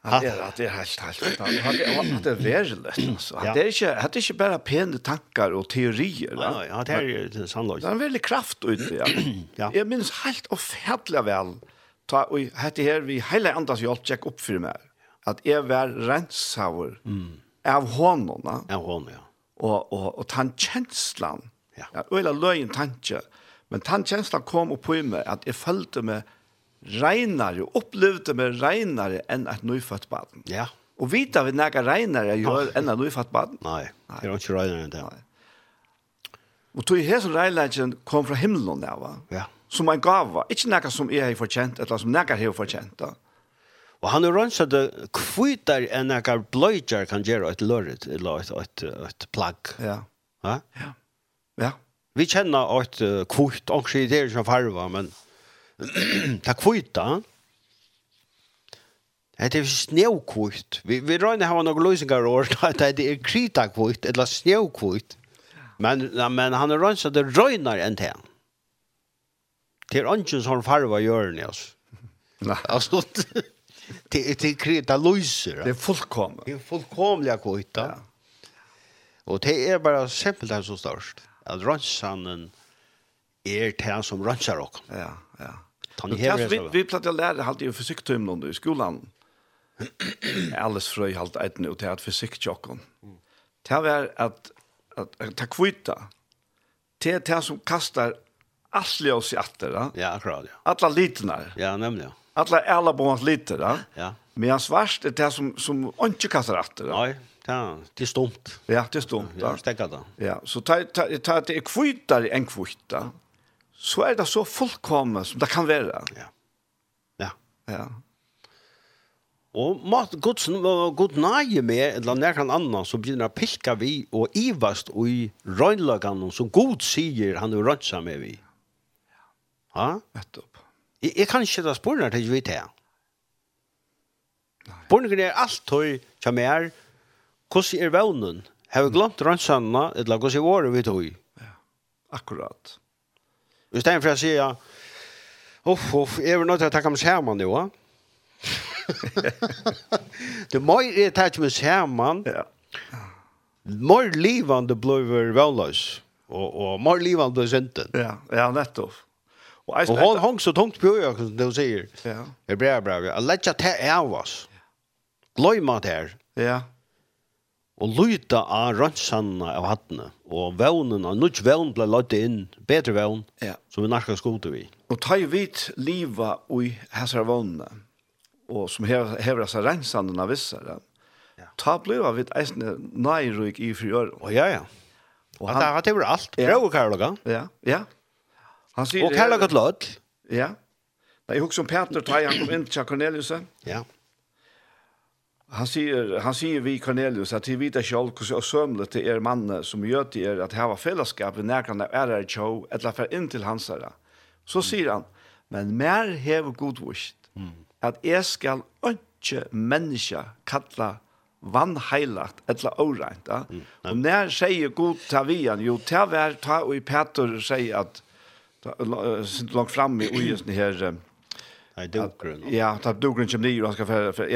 At det at det helt helt. At det er verligt. Så at det ikke at det ikke bare pene tankar og teorier. Nei, ja, det er det sannløst. Det er en veldig kraft ut ja. ja. Jeg minns helt og færdla vel. Ta og hette her vi hele andas hjelp check opp for meg. At jeg var rensauer. Mm. Av honona. Av hon, ja. Og og og tan kjenslan. Ja. Ja, eller løgn tanke. Men tan kjenslan kom opp på meg at jeg følte meg renare, opplevde meg renare enn et nyfødt baden. Ja. Og vita vi nægge renare gjør enn et nyfødt baden. Nei, det er ikke renare enn det. Nei. Og tog her som renaren kom fra himmelen der, va? Ja. Som en gava, ikke nægge som jeg har fortjent, eller som nægge har fortjent, da. Og han er rønnsat det kvitar enn nægge bløyder kan gjøre et lørret, eller et, et, et plagg. Ja. Ja? Ja. ja. Vi kjenner et kvitt, også i det som farva, men ta kvita. Det er snøkvitt. Vi vi rör har några lösningar år er det er krita kvitt eller snøkvitt. Men men han är rönsad det rönar en tän. Det är ungen som farva gör ni altså. Nei. Alltså det det krita löser. Det er fullkomligt. Det är fullkomliga kvitt. Ja. Och det är bara simpelt där så störst. Att rönsanen är tän som rönsar också. Ja, ja. Tony Harris. Vi vi platta lära halt ju försökt hem någon i skolan. Alles fröj halt ett nu till att försökt. Det var att att ta kvitta. Det det som kastar Asli oss i atter, da? Ja, akkurat, ja. Alla litna. Ja, nämligen. Alla alla bonus litna, da? Ja. Men jag svart det som som inte kastar atter, da? Nej, Ja, det är stumt. Ja, det är stumt. Ja, stäcka då. Ja, så ta ta ta det kvitar en kvita så er det så fullkommet som det kan være. Ja. Ja. Ja. Og mat godsen god nøye med, eller nærkant annan, så begynner å pilka vi og ivast og i røgnlagene, som god sier han er røgnsa med vi. Ja, nettopp. Jeg, jeg kan ikke ta spørsmål til vi til. Spørsmål er alt tøy som er, hvordan er vevnen? Har vi glemt røgnsanene, eller hvordan er våre vi tøy? Ja, akkurat. I stedet for å si, uff, uff, jeg er nødt til å takke meg sammen nå, ja? det må jeg takke meg sammen. Ja. Mer livende blir velløs, og, og mer livende blir synden. Ja, ja, nettopp. Og, eisen, og hon hong så tungt på øya, som du sier. Ja. Det er bra, bra. Jeg lett ikke til av oss. Gløyma det her. Ja. Og lyta av rønnsanna av hattene. Ja og vevnen, og nødt vevn ble lagt inn, bedre vevn, ja. som vi nærkast gode vi. Og ta jo vidt livet i hæsar vevnene, og som hever, hever seg rensandene av vissere, ja. ta ble jo vidt eisende nærryk i frigjør. Å, oh, ja, ja. Og han, at det var alt. Ja. Prøv Karlaga. Ja, ja. Han sier, og Karlaga til lød. Ja. Nei, jeg husker om Peter, ta han kom inn til Cornelius. Ja. Han sier, han sier vi Cornelius at de vita sjálv hvordan og sømlet til er manne som gjør til er at hava fellesskap i nærkene er er tjå, etla fer inn til hans herre. Så sier han, men mer hev godvist, at jeg skal ikke menneske kalla vannheilagt, eller åreint. Mm. Og når sier god ta vian, jo, ta vær, ta og i Peter sier at, ta, langt framme i ujesne her, Nei, dogren. Ja, ta dogren som ni och ska för för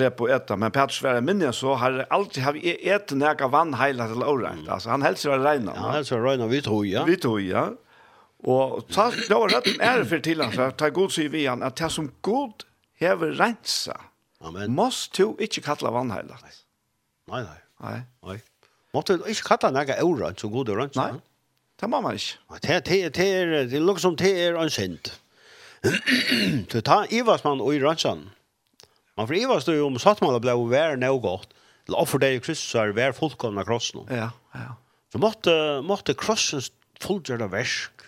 jag på ett men Petter Sverre minne så har det alltid har vi ett näka vann hela till orent. Alltså han hälsar det regna. Han hälsar regna vi tror ja. Vi tror ja. Och tack då rätt är för til han för ta god sier vi han att det som god häver rensa. Amen. Måste du inte kalla vann Nei, Nej, nej. Nej. Nej. Måste du inte kalla näka orent så god orent. Nei, Det må man ikke. Det er, det er, det er, det er, det er, det er, det er, Så ta Ivas man og i ransjan. Man for Ivas du om sattmålet ble vær nå godt. La det deg Kristus er vær fullkomna krossen. Ja, ja. Så måtte, måtte krossens fullgjørda versk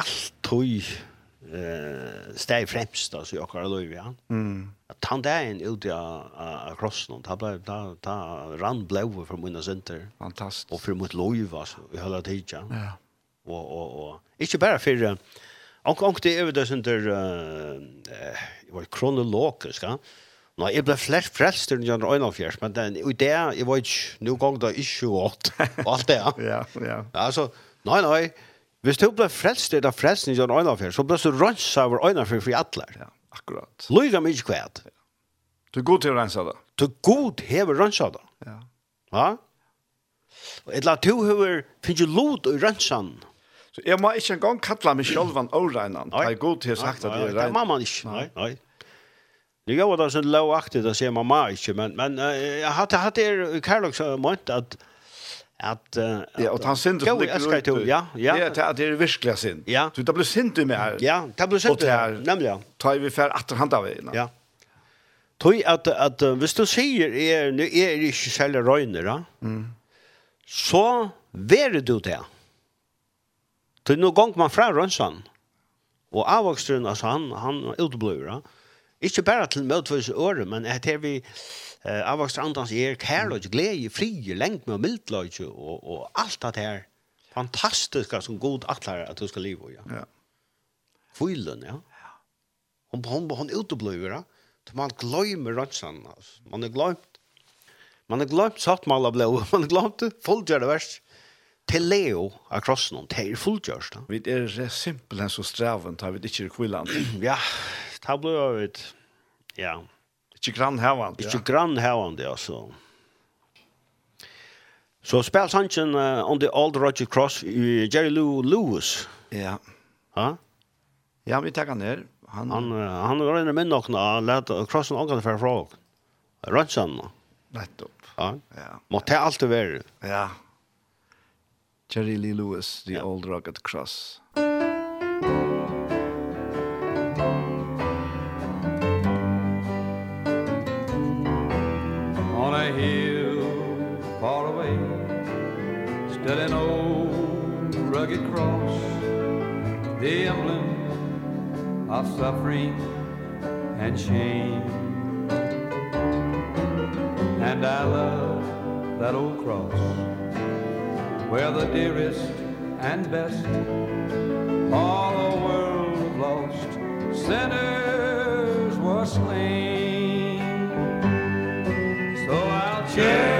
alt tog eh, steg fremst altså, i okkar. Ja. Mm. At han der inn ut av krossen, ta, ta, ta rann blåve for munna synder. Fantastisk. Og for mot løyvi, altså, i hele tiden. Ja. Og, og, og, ikke bare for Och och det är det sånt där eh var kronologisk, ja. Nå, jeg ble flest frelst til Jan Røynafjers, men den, og det, jeg var ikke, nå gang da ikke åt, og alt det, ja. ja, ja. Altså, nei, nei, hvis du ble frelst i da frelst til Jan Røynafjers, så ble du rønns over Røynafjers for alle. Ja, akkurat. Lyga meg ikke kvæt. Du er god til å rensa det. Du er god til å av det. Ja. Ja? Og et la to høver, finnes jo lot i rensan. Ja Så jeg må ikke engang kalla meg selv en åregnan. Det er god til å sagt at jeg er rein. Det må man ikke. Nei, nei. Det gjør det sånn lovaktig å si mamma ikke, men, men jeg hadde hatt det i Karlok så månt at at ja og han synd det til, ja ja det är det er virkelig synd ja du det blir synd du med ja det blir synd ja. tar vi fer att han vi. ja Tøy at at hvis du sier er nu er ikke selv røyner, da. Mm. Så vær du det. Til nå gong man fra rønnsan, og avvokstrun, altså han, han utbløyra, ikke bare til møtvis året, men at her vi uh, avvokstrun andans er kærløy, glede, fri, lengt med mildløy, og, og alt det her fantastiska som god atlar at du skal leva, ja. Ja. Fylen, ja. Hon, hon, hon utbløyra, ja. Så man glömmer röntgen. Man er glömt. Man har glömt satt mal av blå. Man har glömt det. Folk det värst til Leo av krossen, det er fullgjørst. Vi er simpelthen så straven, tar vi det ikke i kvillan. ja, det ble jo et, ja. Ikke grannhevende, ja. Ikke grannhevende, alltså. Så so, spil sannsyn uh, on the old Roger Cross i Jerry Lou Lewis. Ja. Ha? Ja, vi tar han ner. Han han uh, han går in i minn och när lät crossen angående för fråg. Ransan. Nettopp. Ja. Ja. Måste allt vara. Ja. Jerry Lee Lewis, The yeah. Old Rugged Cross. On a hill far away Stood an old rugged cross The emblem of suffering and shame And I love that old cross Where the dearest and best All the world lost Sinners were slain. So I'll change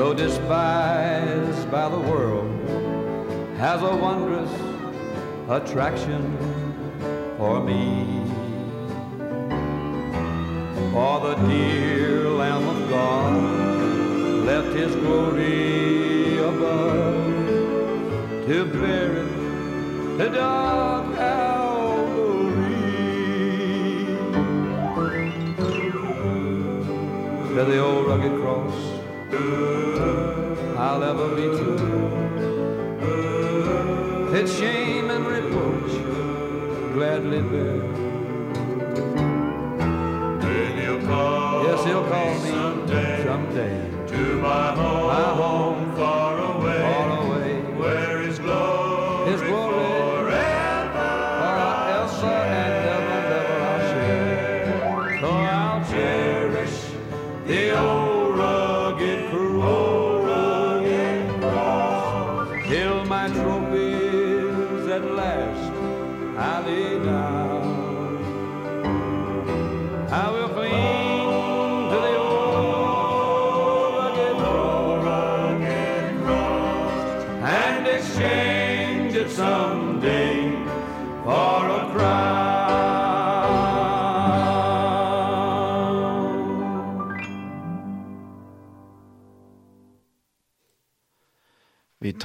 so despised by the world has a wondrous attraction for me. For the dear Lamb of God left his glory above to bear it to dark Calvary. To the old rugged cross I'll ever be true. It's shame and reproach Gladly bear.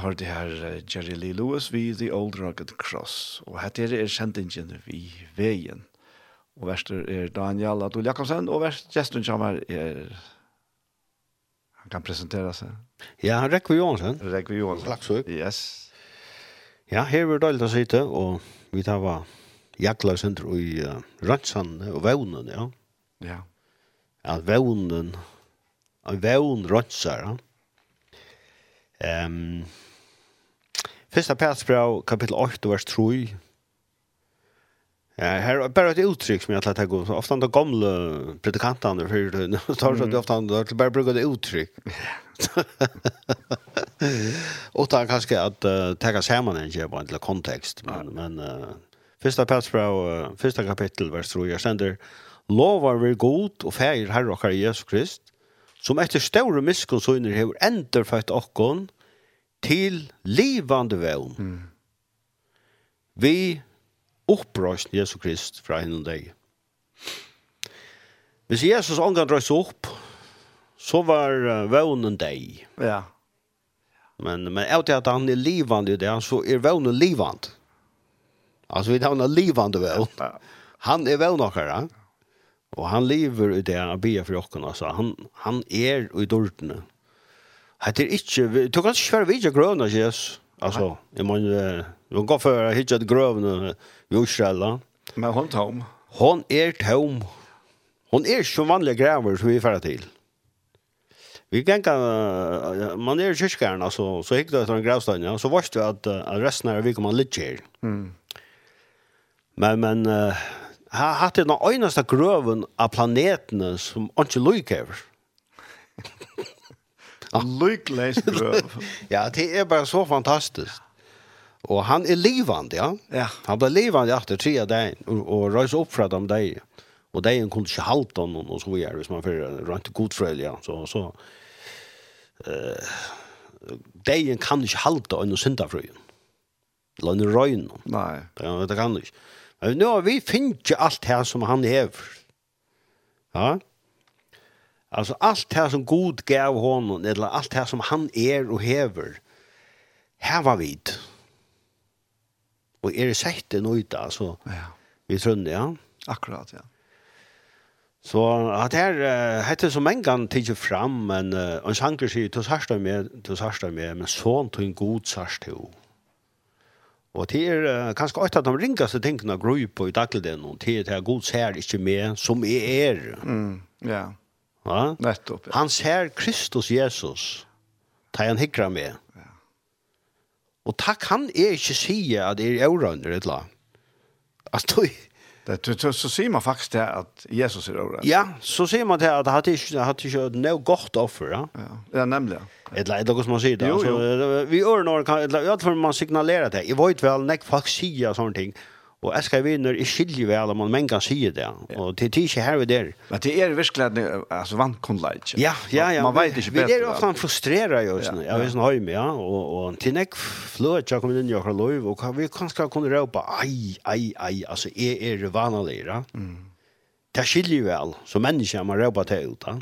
hørte her Jerry Lee Lewis vi The Old Rugged Cross. Og her er sendingen vi veien. Og verster er Daniel Adol Jakobsen, og verst gesten kommer er... Han kan presentera seg. Ja, Rekve Johansen. Rekve Johansen. Laksøk. Yes. Ja, her er døylig å sitte, og vi tar hva jakla senter i uh, Ransan og Vaunen, ja. Ja. Ja, Vaunen. En Vaun Ransar, ja. Ehm... Um, Fyrsta Petrus kapitel 8 vers 3. Ja, her er bare et uttrykk som jeg har tatt upp. Ofte de gamle predikantene, for det tar så ofte ofta de bare bruker det uttrykk. Og da kanskje at uh, ta sammen en kjøp en kontekst. men men uh, Fyrsta Petrus uh, första vers 3 jeg sender lovar vi god og feir herre och Jesus Krist som etter stora miskunnsyner hever ändrat okkon, att til livande vevn. Mm. Vi opprøst Jesus Krist fra henne deg. Hvis Jesus ångan drøys opp, så var vevnen deg. Ja. Men, men av til at han er livande i det, så er vevnen livande. Altså, vi tar livande vevn. Han er vevn okkara. Ja. Og han lever i det han bier for åkken, altså. Han, han er i dårdene. Det er ikke, du kan ikke være vidare grøvene, Jesus. Altså, jeg må jo gå for å hitte grøvene i Israel. Men hun tom. Hon er tom. Hon är så vanlige gräver som vi är färdiga till. Vi kan ikke, man er i kyrkjæren, altså, så gikk det etter en gravstund ja så varst det at, at resten av kommer man her. Mm. Men men uh, har haft den enaste grøven av planetene som inte lukar. Lyckläst grøv. ja, det är bara så fantastiskt. Och han är livande, ja. ja. Han ble livande etter tre dagar och, och röjs upp för dem deg. Och deg kunne ikke halte inte halta honom och så videre, Hvis man får rent godfröjlig, ja. Så, så. Uh, deg kan inte halte honom syndafröjen. Eller honom röjn. Nej. Det, det kan inte. Men nu har vi finnit allt här som han hever. Ja. Ja. Alltså allt det som god gav honom, eller allt det som han är och hever här var vid. Och är det sett det nu då alltså. Ja. Vi tror ja. Akkurat, ja. Så att här hette som en gång tidje fram, men uh, en sanker sier, du sarsta med, du sarsta med, men sån tog en god sarst jo. Og det er uh, kanskje ofte at de ringaste tingene gru på i dagligden, og det er god ser ikke med som er. Mm, ja. Yeah. Ja? Nettopp. Ja. Han ser Kristus Jesus. Ta han hickra med. Ja. Og takk han er ikke sige at det er eurønder et la. Altså, du... Det, så, så sier man faktisk det at Jesus er overrasket. Ja, så sier man det at han ikke har ikke noe godt offer. Ja, ja. ja nemlig. Ja. Et eller noe som man sier det. Jo, jo. Vi gjør noe, et eller fall man signalerer det. Jeg vet vel, nek folk sier sånne ting. Ja Og jeg skal vinne, jeg skiljer vel om man menn kan si det. Og det er ikke her vi der. Men det er virkelig altså, vannkundler, ikke? Ja, ja, ja. Man, man vet ikke bedre. Vi er ofte frustreret, jo, sånn. Ja, vi er sånn høyme, ja. Og, og til nek fløt, jeg kommer inn i akkurat lov, og vi kanskje kunne råpe, ei, ei, ei, altså, jeg er vanlig, ja. Mm. Det skiljer vel, så mennesker man råper til ut, ja.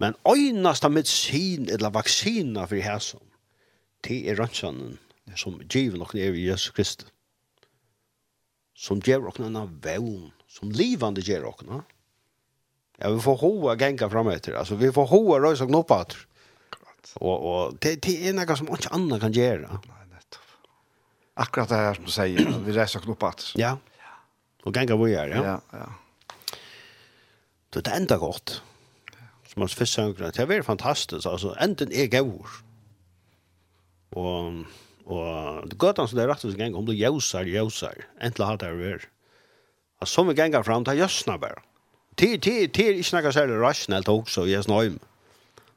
Men øynast av medisin, eller vaksina for hæsson, det er rønnsanen, som giver nok nere i Jesus Kristus som ger och en vevn, som livande gjør och. Ja vi får hoa gänga fram etter. Alltså vi får hoa og knoppa. Och och det det är något som inte andra kan göra. Nej nettopp. Akkurat det her som du säger vi rösa knoppa. Ja. Och gänga vi gör ja. Ja ja. Så det enda gott. Som man fiskar. Det är fantastiskt alltså enden är god. Och Og det gøtan som det er rett og slett gang, om du jøsar, jøsar, entla hatt det ver. Og som vi gengar fram, er jøsna bare. Tid, tid, tid, ikke nekka særlig rasjonelt også, i jøsna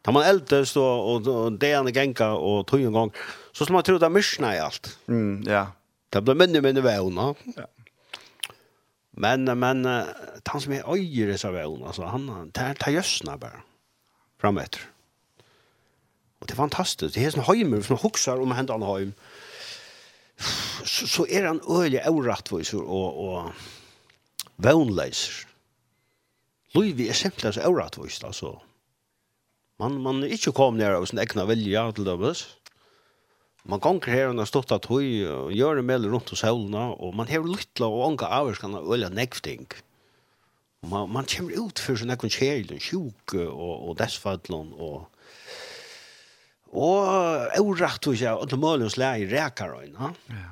Da man eldes og, og, det ene genga og tog en gang, så skal man tro det er myrsna i alt. Mm, ja. Det blir minne, minne vevna. Ja. Men, men, han som er øyre i seg altså, han tar jøsna bare. Fram etter. Og det är fantastiskt. Det är sån hemmer som huxar om hända han heim. Så, så är han öliga orättvisor och, och vånlöser. Løyvi är simpelthen så orättvist alltså. Man, man er inte kom ner av sin egna vilja til dömes. Man gonger her og stått at høy og gjør det mellom rundt hos hølna og man har lytla og ånga avgjørskene og øyla nekvting. Man, man kommer ut for sin ekvann kjærlig, sjuk og, og desfadlon og Og orakt hos jeg, og det måler hos lær i reker. Ja.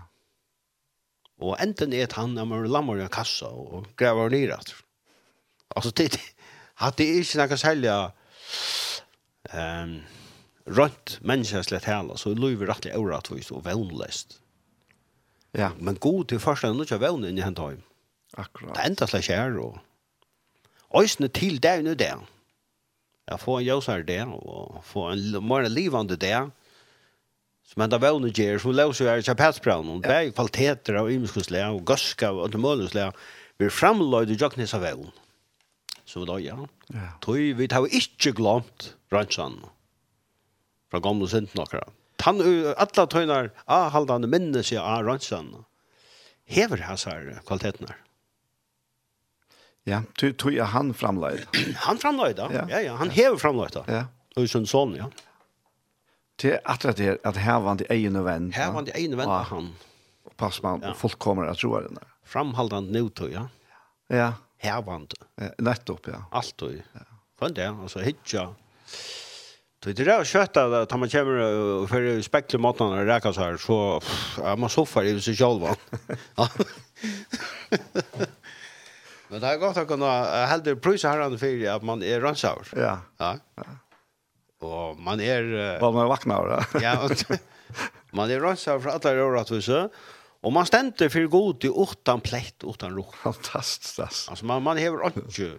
Og enten er han, når man lammer i kassa og grever nere. Altså, det, at det er ikke noe særlig um, rønt menneskeslig tale, så løyver rettelig orakt hos og vevnløst. Ja. Men god til første er ikke vevn inn i hentet Akkurat. Det enda slik kjær, og Øysene til det er det. Ja Jeg får en ljusare det og får en mer livande det. som enda vevne gjør, som løser som låser är kapaciteten och det er kvaliteter av ymskusle och gaska och det målsle vi framlade jøknes av väl. Så da, ja. Ja. Tror vi jo ikke glömt Ransan. Fra gamle sent några. Han alla tøynar, ah, haldan minnes jeg av Ransan. Hever hans her kvalitetene Ja Ja, tror tror jag han framlöjd. han framlöjd då. Ja. ja ja, han ja. hever framlöjd då. Ja. Och sån sån ja. Det att det att här var det egen vän. Här var det egen vän han. Och pass man ja. folk kommer att tro det. Framhållande nu tror jag. Ja. Här var det. Ja, nettopp ja. Allt då. Ja. Fann det alltså hitcha. Det är det kött att ta man kommer för spekla maten och räka så här så man soffar i sig själva. Ja. Men det er godt å kunne heldig prøyse her for at man er rønnsaur. Ja. ja. ja. Og man er... Uh, og man er vaknar, da. ja, og man er rønnsaur fra alle rådhuset. Og man stender for god til utan plett, utan ro. Fantastisk. Altså, man, man hever ikke...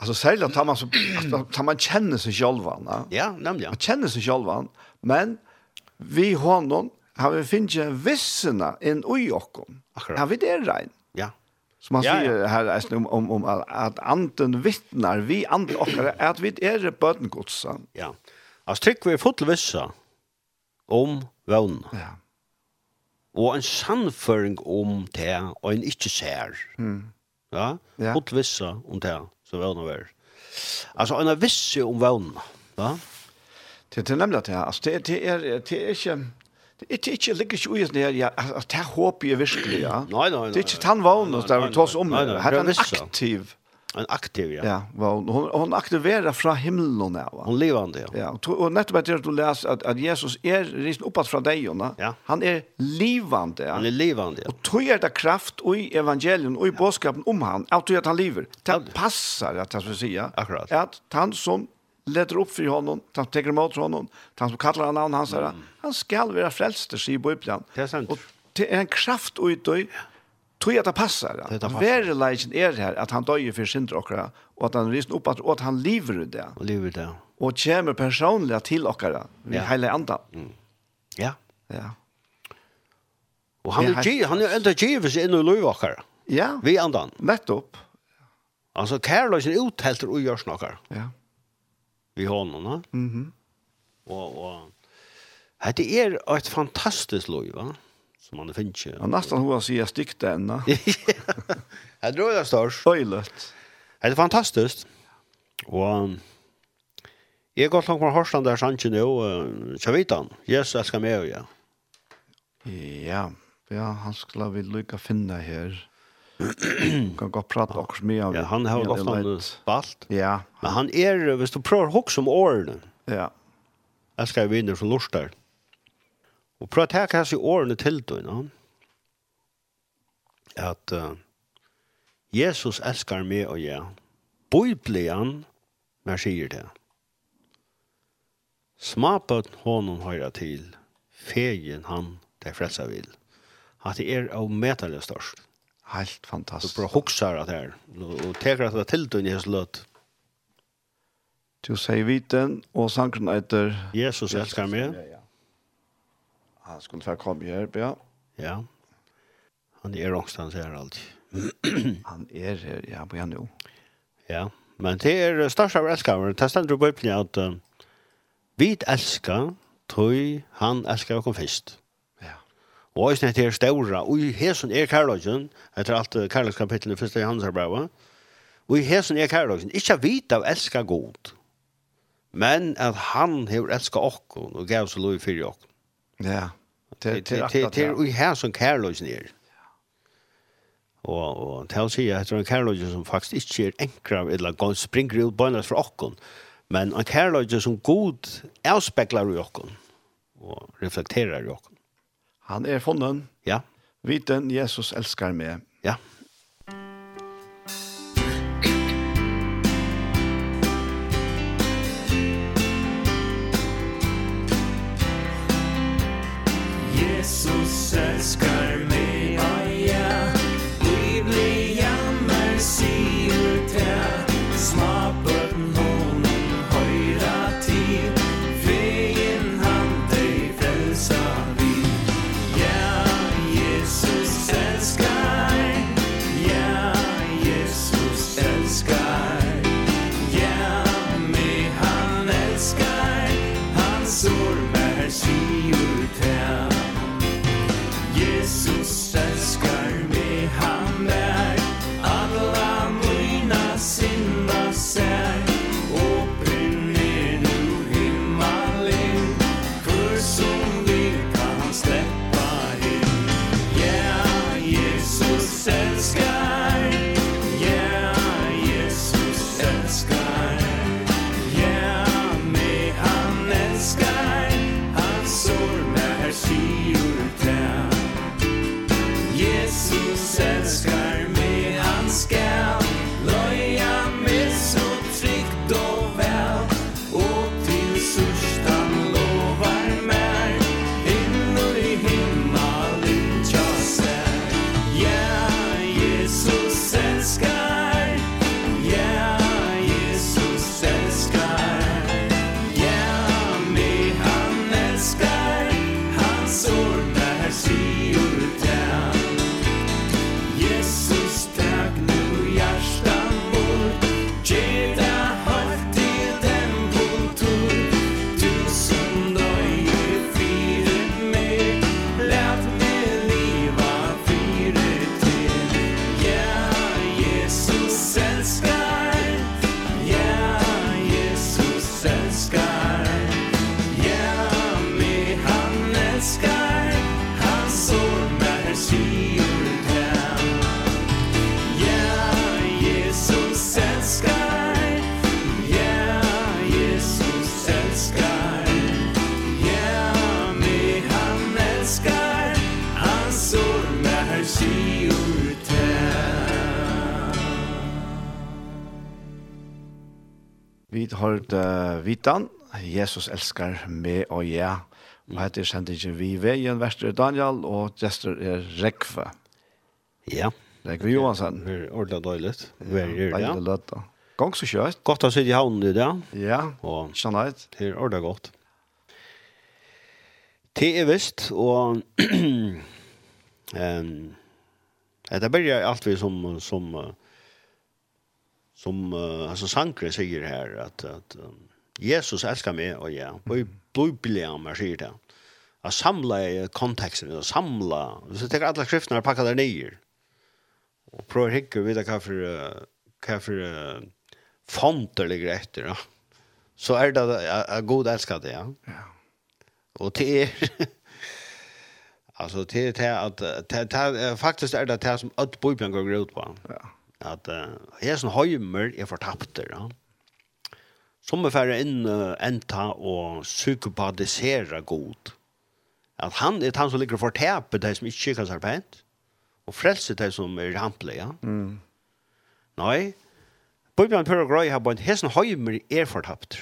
Alltså sälja tar man så tar man känner sig själva, va? Ja, nämligen. Man känner sig själva, men vi honom har vi finns ju vissna en Akkurat. Han vi det rein. Som man ja, ja. säger här är om, om, om att anden vittnar, vi anden och att vi är bötengods. Ja. Altså, tycker vi fotlvissa om vån. Ja. Og en sannføring om det, og en ikke ser. Mm. Ja? ja. Fotlvissa om det, som vån er. Altså, en visse om vån. Ja? Det er nemlig det, altså, det, det, er, det er ikke... Det är inte lika ju just när jag att det hopp ju verkligen ja. Nej nej. Det är inte han var och där vi tas om. Har han aktiv en aktiv ja. Ja, hon hon aktiverar från himlen där va. Hon levande ja. Ja, och nettopp att du läser att att Jesus är rist uppåt från dig och Ja. Han är levande. Ja. Han är levande. Ja. Och tror jag det kraft och i evangelien och i ja. om han att att han lever. Det passar att jag ska säga. Akkurat. Att han som leder upp för honom, han tar emot honom, han som kallar han namn hans mm. Han skall vara frälster, sig i Bibeln. Det är sant. Och det är en kraft ut och tror jag att det passar. Det är lägen är här att han dör för synd och och att han risen upp att åt han lever ut det. Och lever det. Och kommer personligen till och. Vi ja. hela andra. Mm. Ja. Ja. Och han är han er enda givet in i lövaker. Ja. Vi andan. Nettopp. Alltså Carlos er uthälter og gjør snackar. Ja vi honom. Va? Mm. Och och det är er ett fantastiskt loj va som man finner. ju. Ja, nästan hur jag säger den, va? Jag tror jag står Öjlet. Det är fantastiskt. Och Jag går långt från Horsland där sanchen nu och jag vet han. Yes, jag ska med ja. Ja, ja, han skulle vilja lycka finna här. kan gå prata också med av. Ja, han har ju ofta spalt. Ja. Men han är, visst du prøver å huske som årene, Ja. Jag ska vinna Og lustar. å ta hva kanske årene til då, no? at uh, Jesus elskar meg og jag. Bibeln men sier det. Smapet honom høyre til, Fegen han det frälsa vil. At det er av metallet störst. Helt fantastiskt. Du bara huxar at det här. Och teker at det till du i hans löt. Du säger viten och sanken heter... Jesus älskar mig. Han skulle få komma här, ja. Ja. Han är ångstans här alltid. han är här, ja, på nu. Ja, men det är størst av älskar. Det ständer på Bibeln at uh, vi älskar, tog han älskar och kom först. Og eisen heter Staura, og i hesen er kærløgjen, etter alt kærløgskapitlet i første Johannesarbrevet, og i hesen er kærløgjen, ikke vite av elska god, men at han har elska okkur og gav seg lov i fyrir okkon. Ja, til akkurat det. Og i hesen kærløgjen er. Og, og til å si at det er en kærløgjen som faktisk ikke er enkra, eller springer ut bøynes fra okkon, men en kærløgjen som god avspeklar i okkon, og reflekterar i okkon. Han er funnen. Ja. Viten Jesus elskar meg. Ja. Vi har det vitan. Jesus elskar meg og jeg. Og heter sendingen vi veien, Vester Daniel, og gestor er Rekve. Ja. Rekve Johansen. Det er ordentlig døylig. Det er døylig løtt da. Gång så kjøst. Godt å sitte i havnen i dag. Ja, skjønner jeg. Det er ordentlig godt. Det er visst, og um, det blir alt vi som, som som uh, alltså Sankre säger här att att um, Jesus älskar mig och ja, och i bibeln om jag säger det. Att samla i kontexten, att samla. Så tar alla skrifterna och packar där ner. Och prövar hicka vid vad för vad för uh, fonter ligger efter. Ja. Så är det att god älskar det. Ja. ja. Och till er Alltså till det att till, faktiskt är det det som att bibeln går ut på. Ja at uh, hesen heimer er fortapter, ja. Som er færre inn uh, enta og psykopatisera god. At han er han som ligger for tepe de som ikke kan seg pent, og frelse de som er rample, ja. Mm. Nei, Bibelen prøver å grøy her på en hesen høymer er fortapt.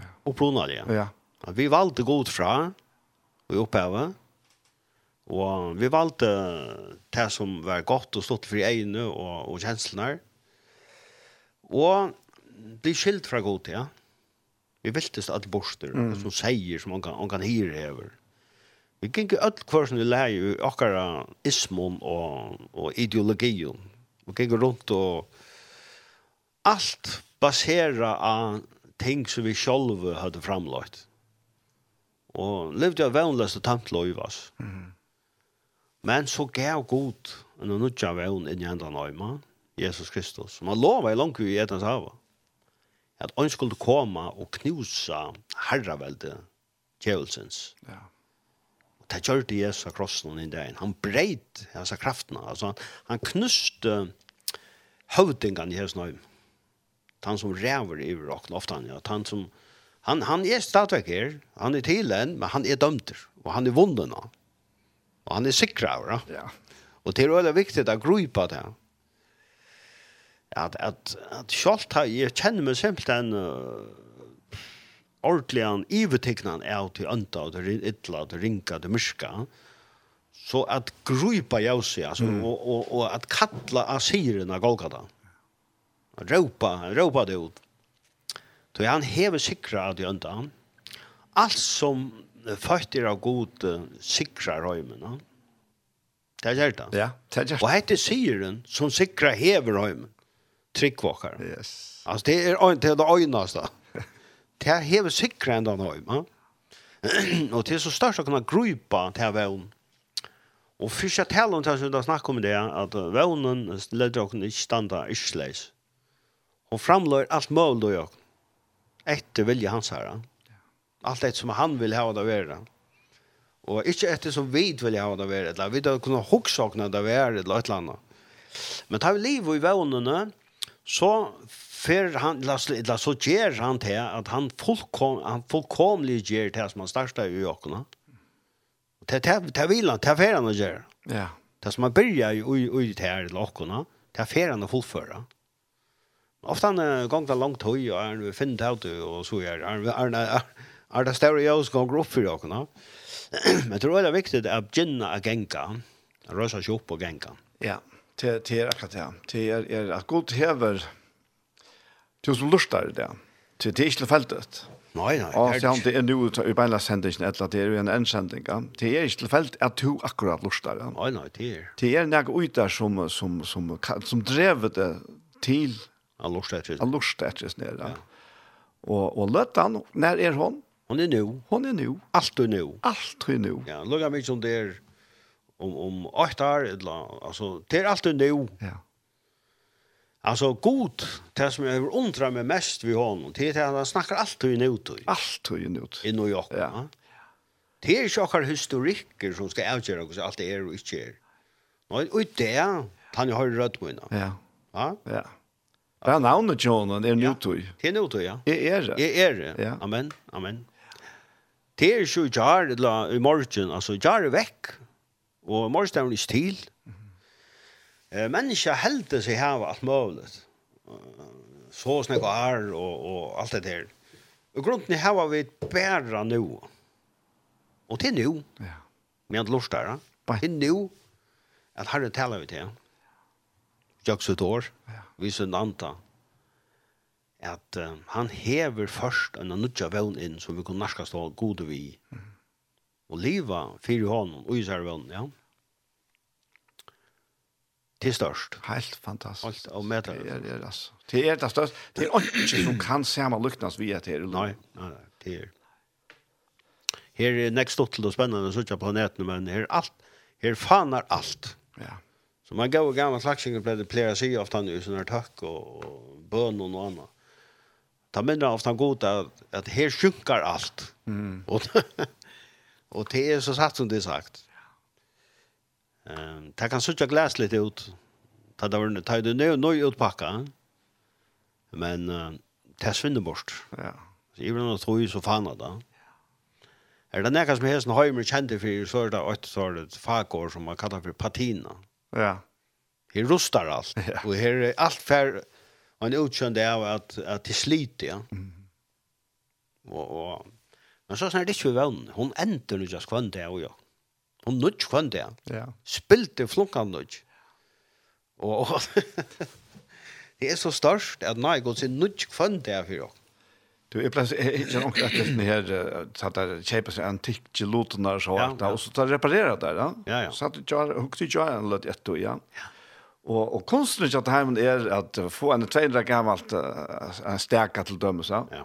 Ja. Og det, ja. ja. At vi valgte god fra, og opphevet, Og vi valgte det som var godt og stått for egne og, og kjenslene. Og bli skilt fra god ja. Vi viltes alle borster, mm. som sier, som man kan, man kan hire hever. Vi gikk ikke alt hver som vi leier i akkurat ismon og, og ideologien. Vi gikk rundt og alt basera av ting som vi själva hade framlagt. Och levde av vennløst og tamt lojvas. Mm. Men så gav god en og nudja vevn inn i enda nøyma, Jesus Kristus, som han lova i langt i etans hava, at han skulle komme og knusa herravelde kjevelsens. Ja. Og det gjør det Jesus av krossen i dagen. Han breit hans kraftene. Altså, han, han knuste høvdingen i hans nøyma. Han som ræver i rocken ofte han, ja. Han som, han, han er stadvekk her, han er tilen, men han er dømter, og han er vunnen av. Og han er sikker av det. Ja. Og det är väldigt viktigt att gripa det. At, at, att självt här, jag känner mig simpelthen uh, ordentlig ordentligen ivertecknan av till önta och til ytla och till rinka till myrska. Så att gripa jag sig alltså, mm. og at och av kalla av Golgata. Råpa, råpa det ut. Så han hever sikra av till ønta. Alt som fattig av god sikrar høymen. No? Det er gjerne. Ja, det er gjerne. Og hette syren som sikrar hever høymen. Tryggvåkar. Yes. Alltså det är det är det öjnaste. Det er hever sikrar enn den høymen. No? det är så störst att kunna grupa till vevn. Og først jeg taler om det som jeg snakker om det, at vevnen leder dere ikke standa ikke leis. Hun framløyer alt mål dere. Etter vilje hans herre. Allt det som han vill ha det vara. Och inte efter som vi vill ha det vara. Eller vi vill kunna hugsakna det vara eller ett annat. Men tar vi liv i vännerna så för han la så ger han till att han fullkom han fullkomlig ger till som han startar i Jakob. Och det det det vill han ta för han ger. Ja. Det som man börjar ju i i det här lockorna. Det är färran att fullföra. Ofta han gånger långt höj och han finner ut och så är han. Er det større jeg som går opp for dere? Men jeg tror det er viktig at gynne er genka. Røsa seg opp på genka. Ja, det er akkurat det. Det er at god hever til som lurer det. Det er ikke tilfeldet. Nei, nei. Og så det er nu i beina sendingen eller det er jo en endsending. Det er ikke tilfellet at du akkurat lurer det. Nei, nei, det er. Det er nek ut der som, som, som, som drevet det til. Han lurer det etter. Han lurer det Ja. Og, og løtt han, når er hon? Hon är nu. Hon är nu. Allt är nu. Allt är nu. Ja, lugga mig som det är om om åt år eller alltså det är allt är nu. Ja. Alltså god, det som jag undrar mig mest vid honom, det är att han snackar allt i nu. Allt är nu. I New York. Ja. Det är ju också historiker som ska avgöra hur allt är och inte är. Och i det, han har rött på innan. Ja. Ja? Ja. Det er navnet John, det er nu tog. Det er nu tog, ja. Det er det. Det er det. Amen, amen. Det er ikke jar i morgen, altså jar er vekk, og morgen er ikke til. Eh, mennesker helder seg her alt mulig. Så snakk og er og, og alt det der. Og grunden er her var vi bæra nå. Og til nå. Ja. Men han lort der, til nå, at herre taler vi til. Jakks ut år, ja. vi sunt anta at uh, han hever først en nudja vevn inn som vi kunne norska stå gode vi mm. og liva fyrir hånden og især vevn, ja til størst. Helt fantastisk. Og med det. Er, det, altså. Det er det største. Det er ikke som kan se man luknes via til. Nei, nei, det er. Her er nekst til og spennende å sitte på planeten, men her alt, her faner alt. Ja. Så man går og gammel slagsingen ble det flere sier ofte han i sånne takk og bøn og annet ta minner ofta god at, at her sjunkar alt. Mm. Og, og det er så satt som det er sagt. Um, det kan sutja glas litt ut. Ta det var ta det nøy nøy utpakka. Men uh, det svinner bort. Ja. Så i blant tro så fana da. Er det nekka som hesen høymer kjente for, så er det et sånt fagår som man kallar for patina. Ja. Her rustar alt. Ja. Og her er alt fer han utkjønte av at, at det sliter, ja. Mm. Og, og, men så snart ikke vi vann. Hun endte nødja skvønte av, ja. Hun nødja kvann det, Ja. Spilte flunkan nødja. Og, og det er så størst at nei, god sin nødja kvann det for jo. Du är plats jag har också att det här så att det köper sig antik gelotonar så ja, att och så tar reparera där ja. Ja, ja. Så att jag hugger ju en lätt ett då ja. Ja. Og, og kunsten ikke at heimen er at få en trener gammelt uh, en stærka til dømes. Ja. ja.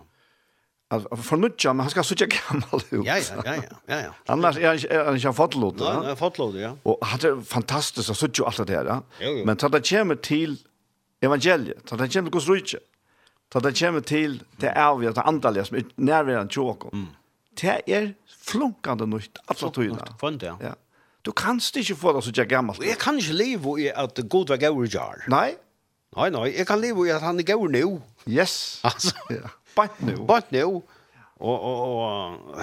At for nutja, men han skal suttja gammal ut. Ja, ja, ja, ja, ja. Annars er han, er han ikke fottlod. Ja, han lov fottlod, ja. Og han er fantastisk, han suttja alt det her, ja. Jo, jo. Men til det kommer til evangeliet, til det kommer til Guds rujtje, til det kommer til det avgjøret, det andalige, som er nærværende tjåkon. Mm. Det er flunkande nytt, alle tøyene. Flunkande, ja. Ja. Du kanst ikke få det så jeg gammalt. Jeg kan ikke leve i at god var gaur jar. Nei? Nei, nei. Jeg kan leve i at han er gaur nu. Yes. Altså. Ja. Bant nu. Bant nu. Og, og, og,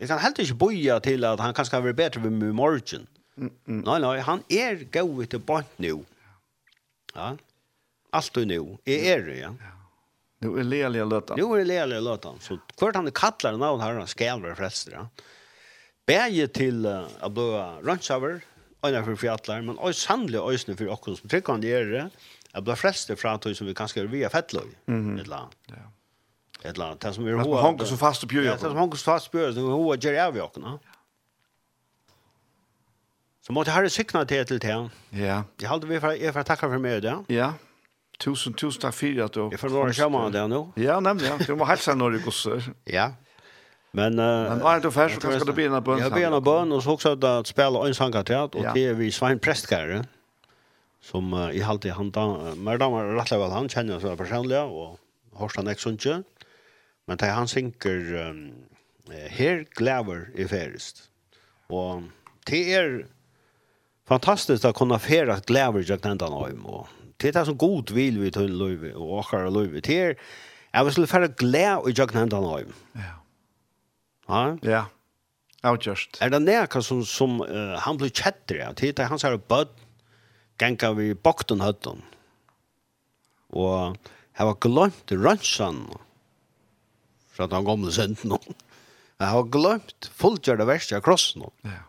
jeg kan helt ikke boja til at han kanskje kan være bedre ved meg i morgen. Mm. Nei, nei. Han er gaur til bant nu. Ja. Alt er nu. Jeg er det, ja. ja. Nu er leliga lötan. Nu er lele lötan. Så kvart han kallar navn här, han skal vara frälster, ja bæje til uh, at blå rønnsaver, øyne for fjallar, men også sannlig øyne for okken som trykkende gjør det, at blå fleste fra tog som vi kanskje er via fettløy, mm -hmm. et eller annet. Ja. Et eller annet, det som er hoa... Honker som fast bjør. Ja, det som honker som fast bjør, det er hoa gjør av i okken. Så måtte herre sikna til til til. Ja. Jeg halte vi for, jeg for takka for meg det. Ja. Tusen, tusen takk for at du... Jeg får lov å kjømme det nå. Ja, nemlig, ja. Du må helsa når du gosser. Ja. Men uh, men har du färs så kanske du på. en bön. Jag blir en bön och så också att spela en sankateat och det är vi Svein Prästkare som uh, i halte han da, mer damer rätt väl han känner så personligen och Horstan Exunche. Men det han synker um, her gläver i färst. Och det är fantastiskt att kunna färda gläver jag tänkte han och det är så god vill vi till Løyve, och Åkar Løyve, Det är jag vill färda gläv i jag tänkte han Ja Ja. Ja. Outjust. Er det neka som, som uh, han blir kjettere av tid, han sier bød, genka vi bokten høtten, og jeg var glemt han fra den gamle senten, jeg har glemt det verste av krossen, ja.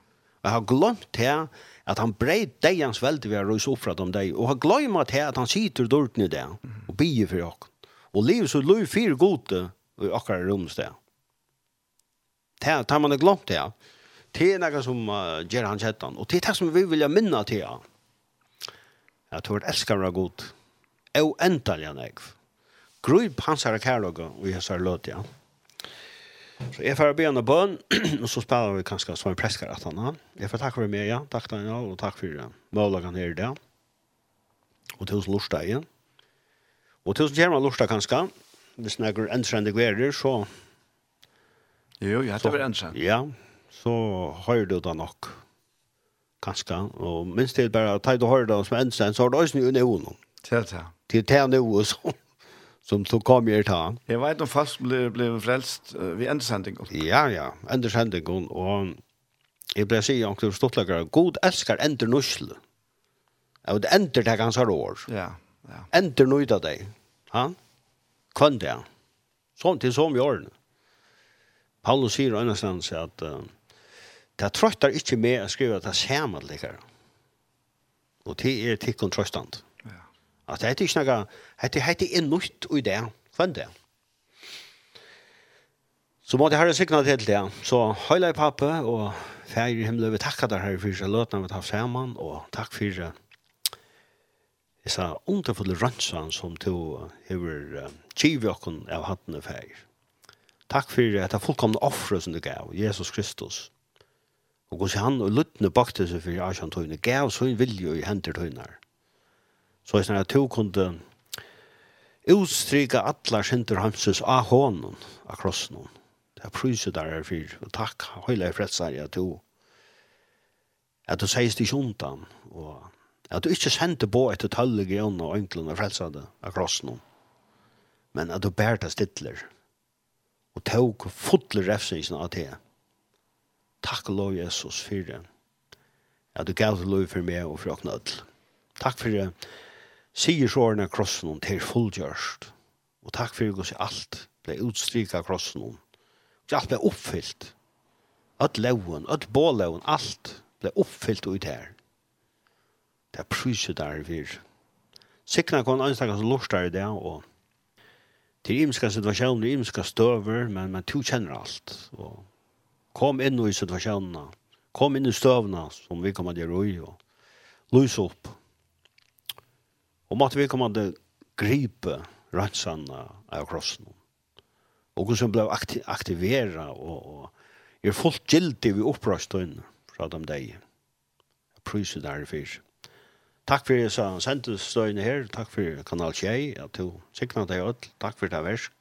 jeg har glemt til at han breit deg hans veldig ved å røyse opp fra dem deg, og har glemt til at han sitter dårlig i det, og bier for dere, og livet så lov fire gode i akkurat romsted. Det tar man glemt det. Det er noe som uh, gjør han kjettan. Og det er det som vi vil minne til. Jeg tror det elsker meg godt. Og endelig han jeg. Grupp hans her kærløk og jeg har løt, ja. Så jeg får be henne bøn, og så spiller vi kanskje som en preskar at han. Jeg får takk for meg, ja. Takk til og takk for uh, målagene her i dag. Og tusen lortdag igjen. Og til tusen kjermen lortdag kanskje. Hvis noen endtrendig verer, så Jo, jag hade väl ensam. Ja, så har du det nok. Kanske. Og minst til bare at du har det som ensam så har du også en union. Til det. Til det noe som. Som du kom jag ta. Jeg vet om fast ble, ble frelst uh, ved endsending. Ja, ja, endsending. Og jeg ble sier, om du stortläggare. God älskar ender nussle. Ja, det ender det ganske år. Ja, ja. Änder nöjda deg. Han? Kvön det. Sånn til som jag har nu. Paulus sier annanstans at uh, det trøttar ikke med å skrive at det er samanlikere. Og det er tikkun kontrastant. Ja. At det er ikke noe, det er ikke nytt i det, kvann det. Så måtte herre sikna til det. Så høyla i pappe og fær i himmelen, vi takkar der herre for seg løtene vi tar saman, og takk for seg disse underfulle rønnsan som to hever uh, kjiv jokken av hattene fær. Takk for at det fullkomne offre som du gav, Jesus Kristus. Og hos han og luttene bakte seg for Arsjan tøyne, gav så en vilje i henter tøyner. Så jeg at to kunne utstryka atlar synder hamses av hånden, av krossen. Det er pryset der er for, og takk, høyla i fredsar, at du, At du sier ikke undan, og at du ikke sendte på etter tøllige ånd og ønklene frelsade av krossen. Men at du bærte stittler, og tog fotle refsisen av det. Takk og lov, Jesus, for det. Ja, du gav det lov for meg og for åkne ødel. Takk for det. Sier sårene av krossen om til fullgjørst. Og takk for det, alt ble utstryket av krossen om. Alt ble oppfyllt. Alt loven, alt båloven, alt ble oppfyllt ut her. Det er pryset der vir. Sikna kon anstakka som lortar i det, og til imska situasjoner, imska støver, men, men du kjenner alt. Og kom inn i situasjonene, kom inn i støvene som vi kommer til å gjøre, og lys opp. Og måtte vi kommer til å gripe rønnsene av krossen. Og hvordan ble akti aktiveret, og, og er fullt gildig vi opprøstøyne fra dem deg. Jeg i fyrt. Takk for det, sa han. Send støyene her. Takk for kanal Tjei. At du sikna deg alt. Takk for det versk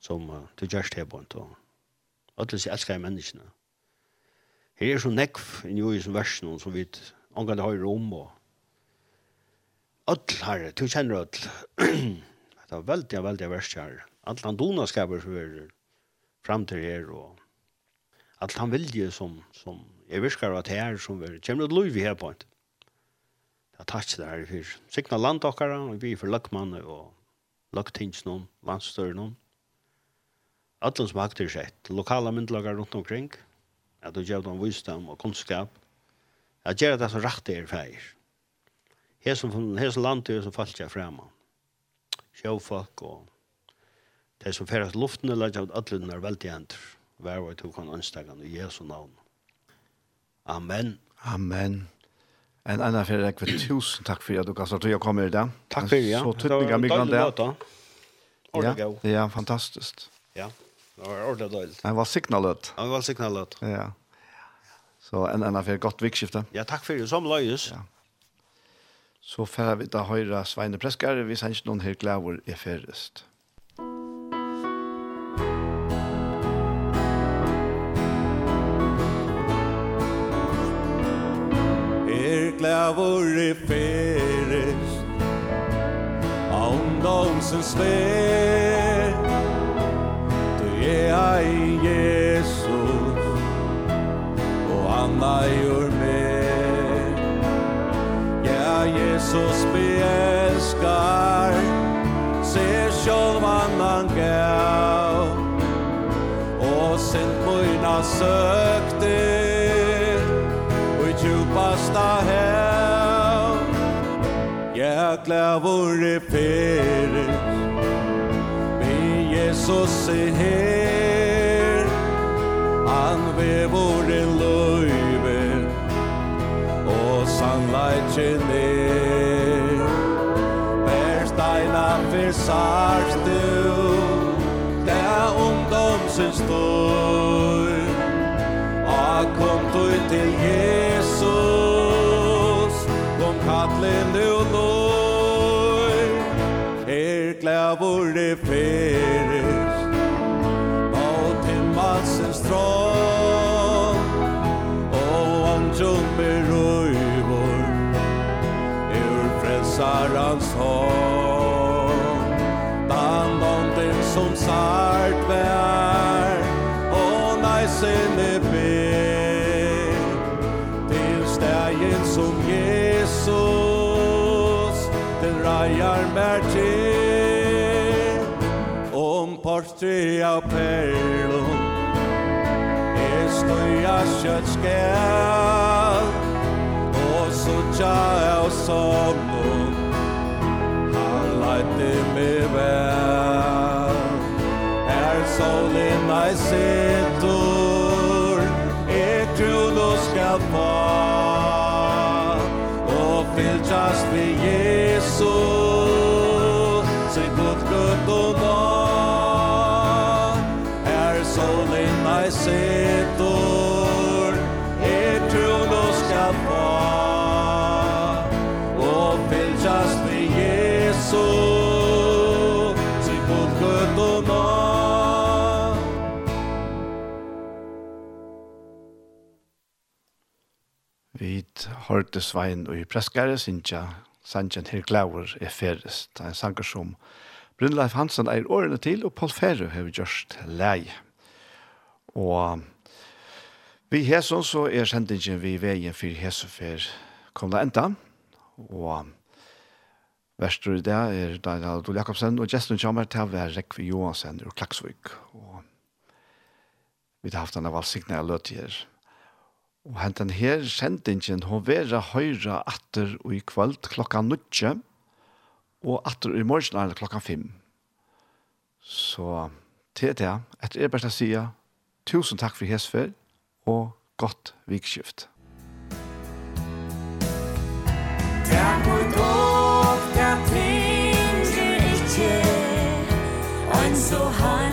som uh, du gjørst her på en tog. Ødel sier elsker jeg menneskene. Her er så nekv i njøy som versen som vi omgang har høyre om og Öll her, du kjenner öll. det var veldig, veldig verst her. Alt han donaskaper som er fram til her, og alt han vilje som, som jeg virker at her som er, kommer det lov i her på en tog. Ja, takk til det her i Sikna land okkara, og vi for løkmann og løkting noen, landstør noen. Alle som hakter sett, lokala myndelagar rundt omkring, at du gjør dem visdom og kunnskap, at gjør det som rett er feir. Hesen, hesen land er som falt jeg fremme. Sjøfolk og de som færes luften, eller alle den er veldig henter. Hver var tog han anstegan i Jesu navn. Amen. Amen. En annan för dig för tusen tack för att du kan starta jag kommer idag. Tack för ja. Så tuttiga mycket där. Ja, det är fantastiskt. Ja. Det var ordentligt dåligt. Det var signalet. Det var signalet. Ja. Så en annan för gott vikskifte. Ja, tack för det som löjes. Ja. Så får vi da høyre Sveine Preskar, vi sender noen her glæver i ferrest. klävor i feres A ungdomsens väg Du er jag i Jesus. Och anna gör mer. Ja, Jesus beälskar Se själv annan gav Og sent på ina sökt klavor fer Vi Jesus er her. Han ved våre løyver Og sannleitjen er Per steina fyr fer sarstu Der ungdomsens stor A kom tøy til Jesus Kom kattlen du nå vore feres Á temmatsens tråd Og antrum er røyvor Eur frelsarans hånd plastri av perlon Er støya kjøttskjell Og suttja av somnum Han leite meg vel Er solen ei sittur Er krun og skal få Og fylltjast vi Jesus so sepolcro no Vit hørte Svein og i preskare sinja sanjen her glauer er ferdes. Det er en sanger som Brynleif Hansen eier årene til, og Paul Ferru har gjort lei. Og vi hesson så er sendingen vi veien for Hesufer kom det enda. Og Vestur i det er Daniel Adol Jakobsen, og gesten kommer til å være Rekve Johansen og Klaksvik. Og vi har haft denne valgsignene jeg løte her. Og henten her sendingen, hun vera høyre atter og i kvöld klokka nutje, og atter i morgen er klokka fem. Så til det, etter er best å si, tusen takk for hesfer, og godt vikskift. Takk so high.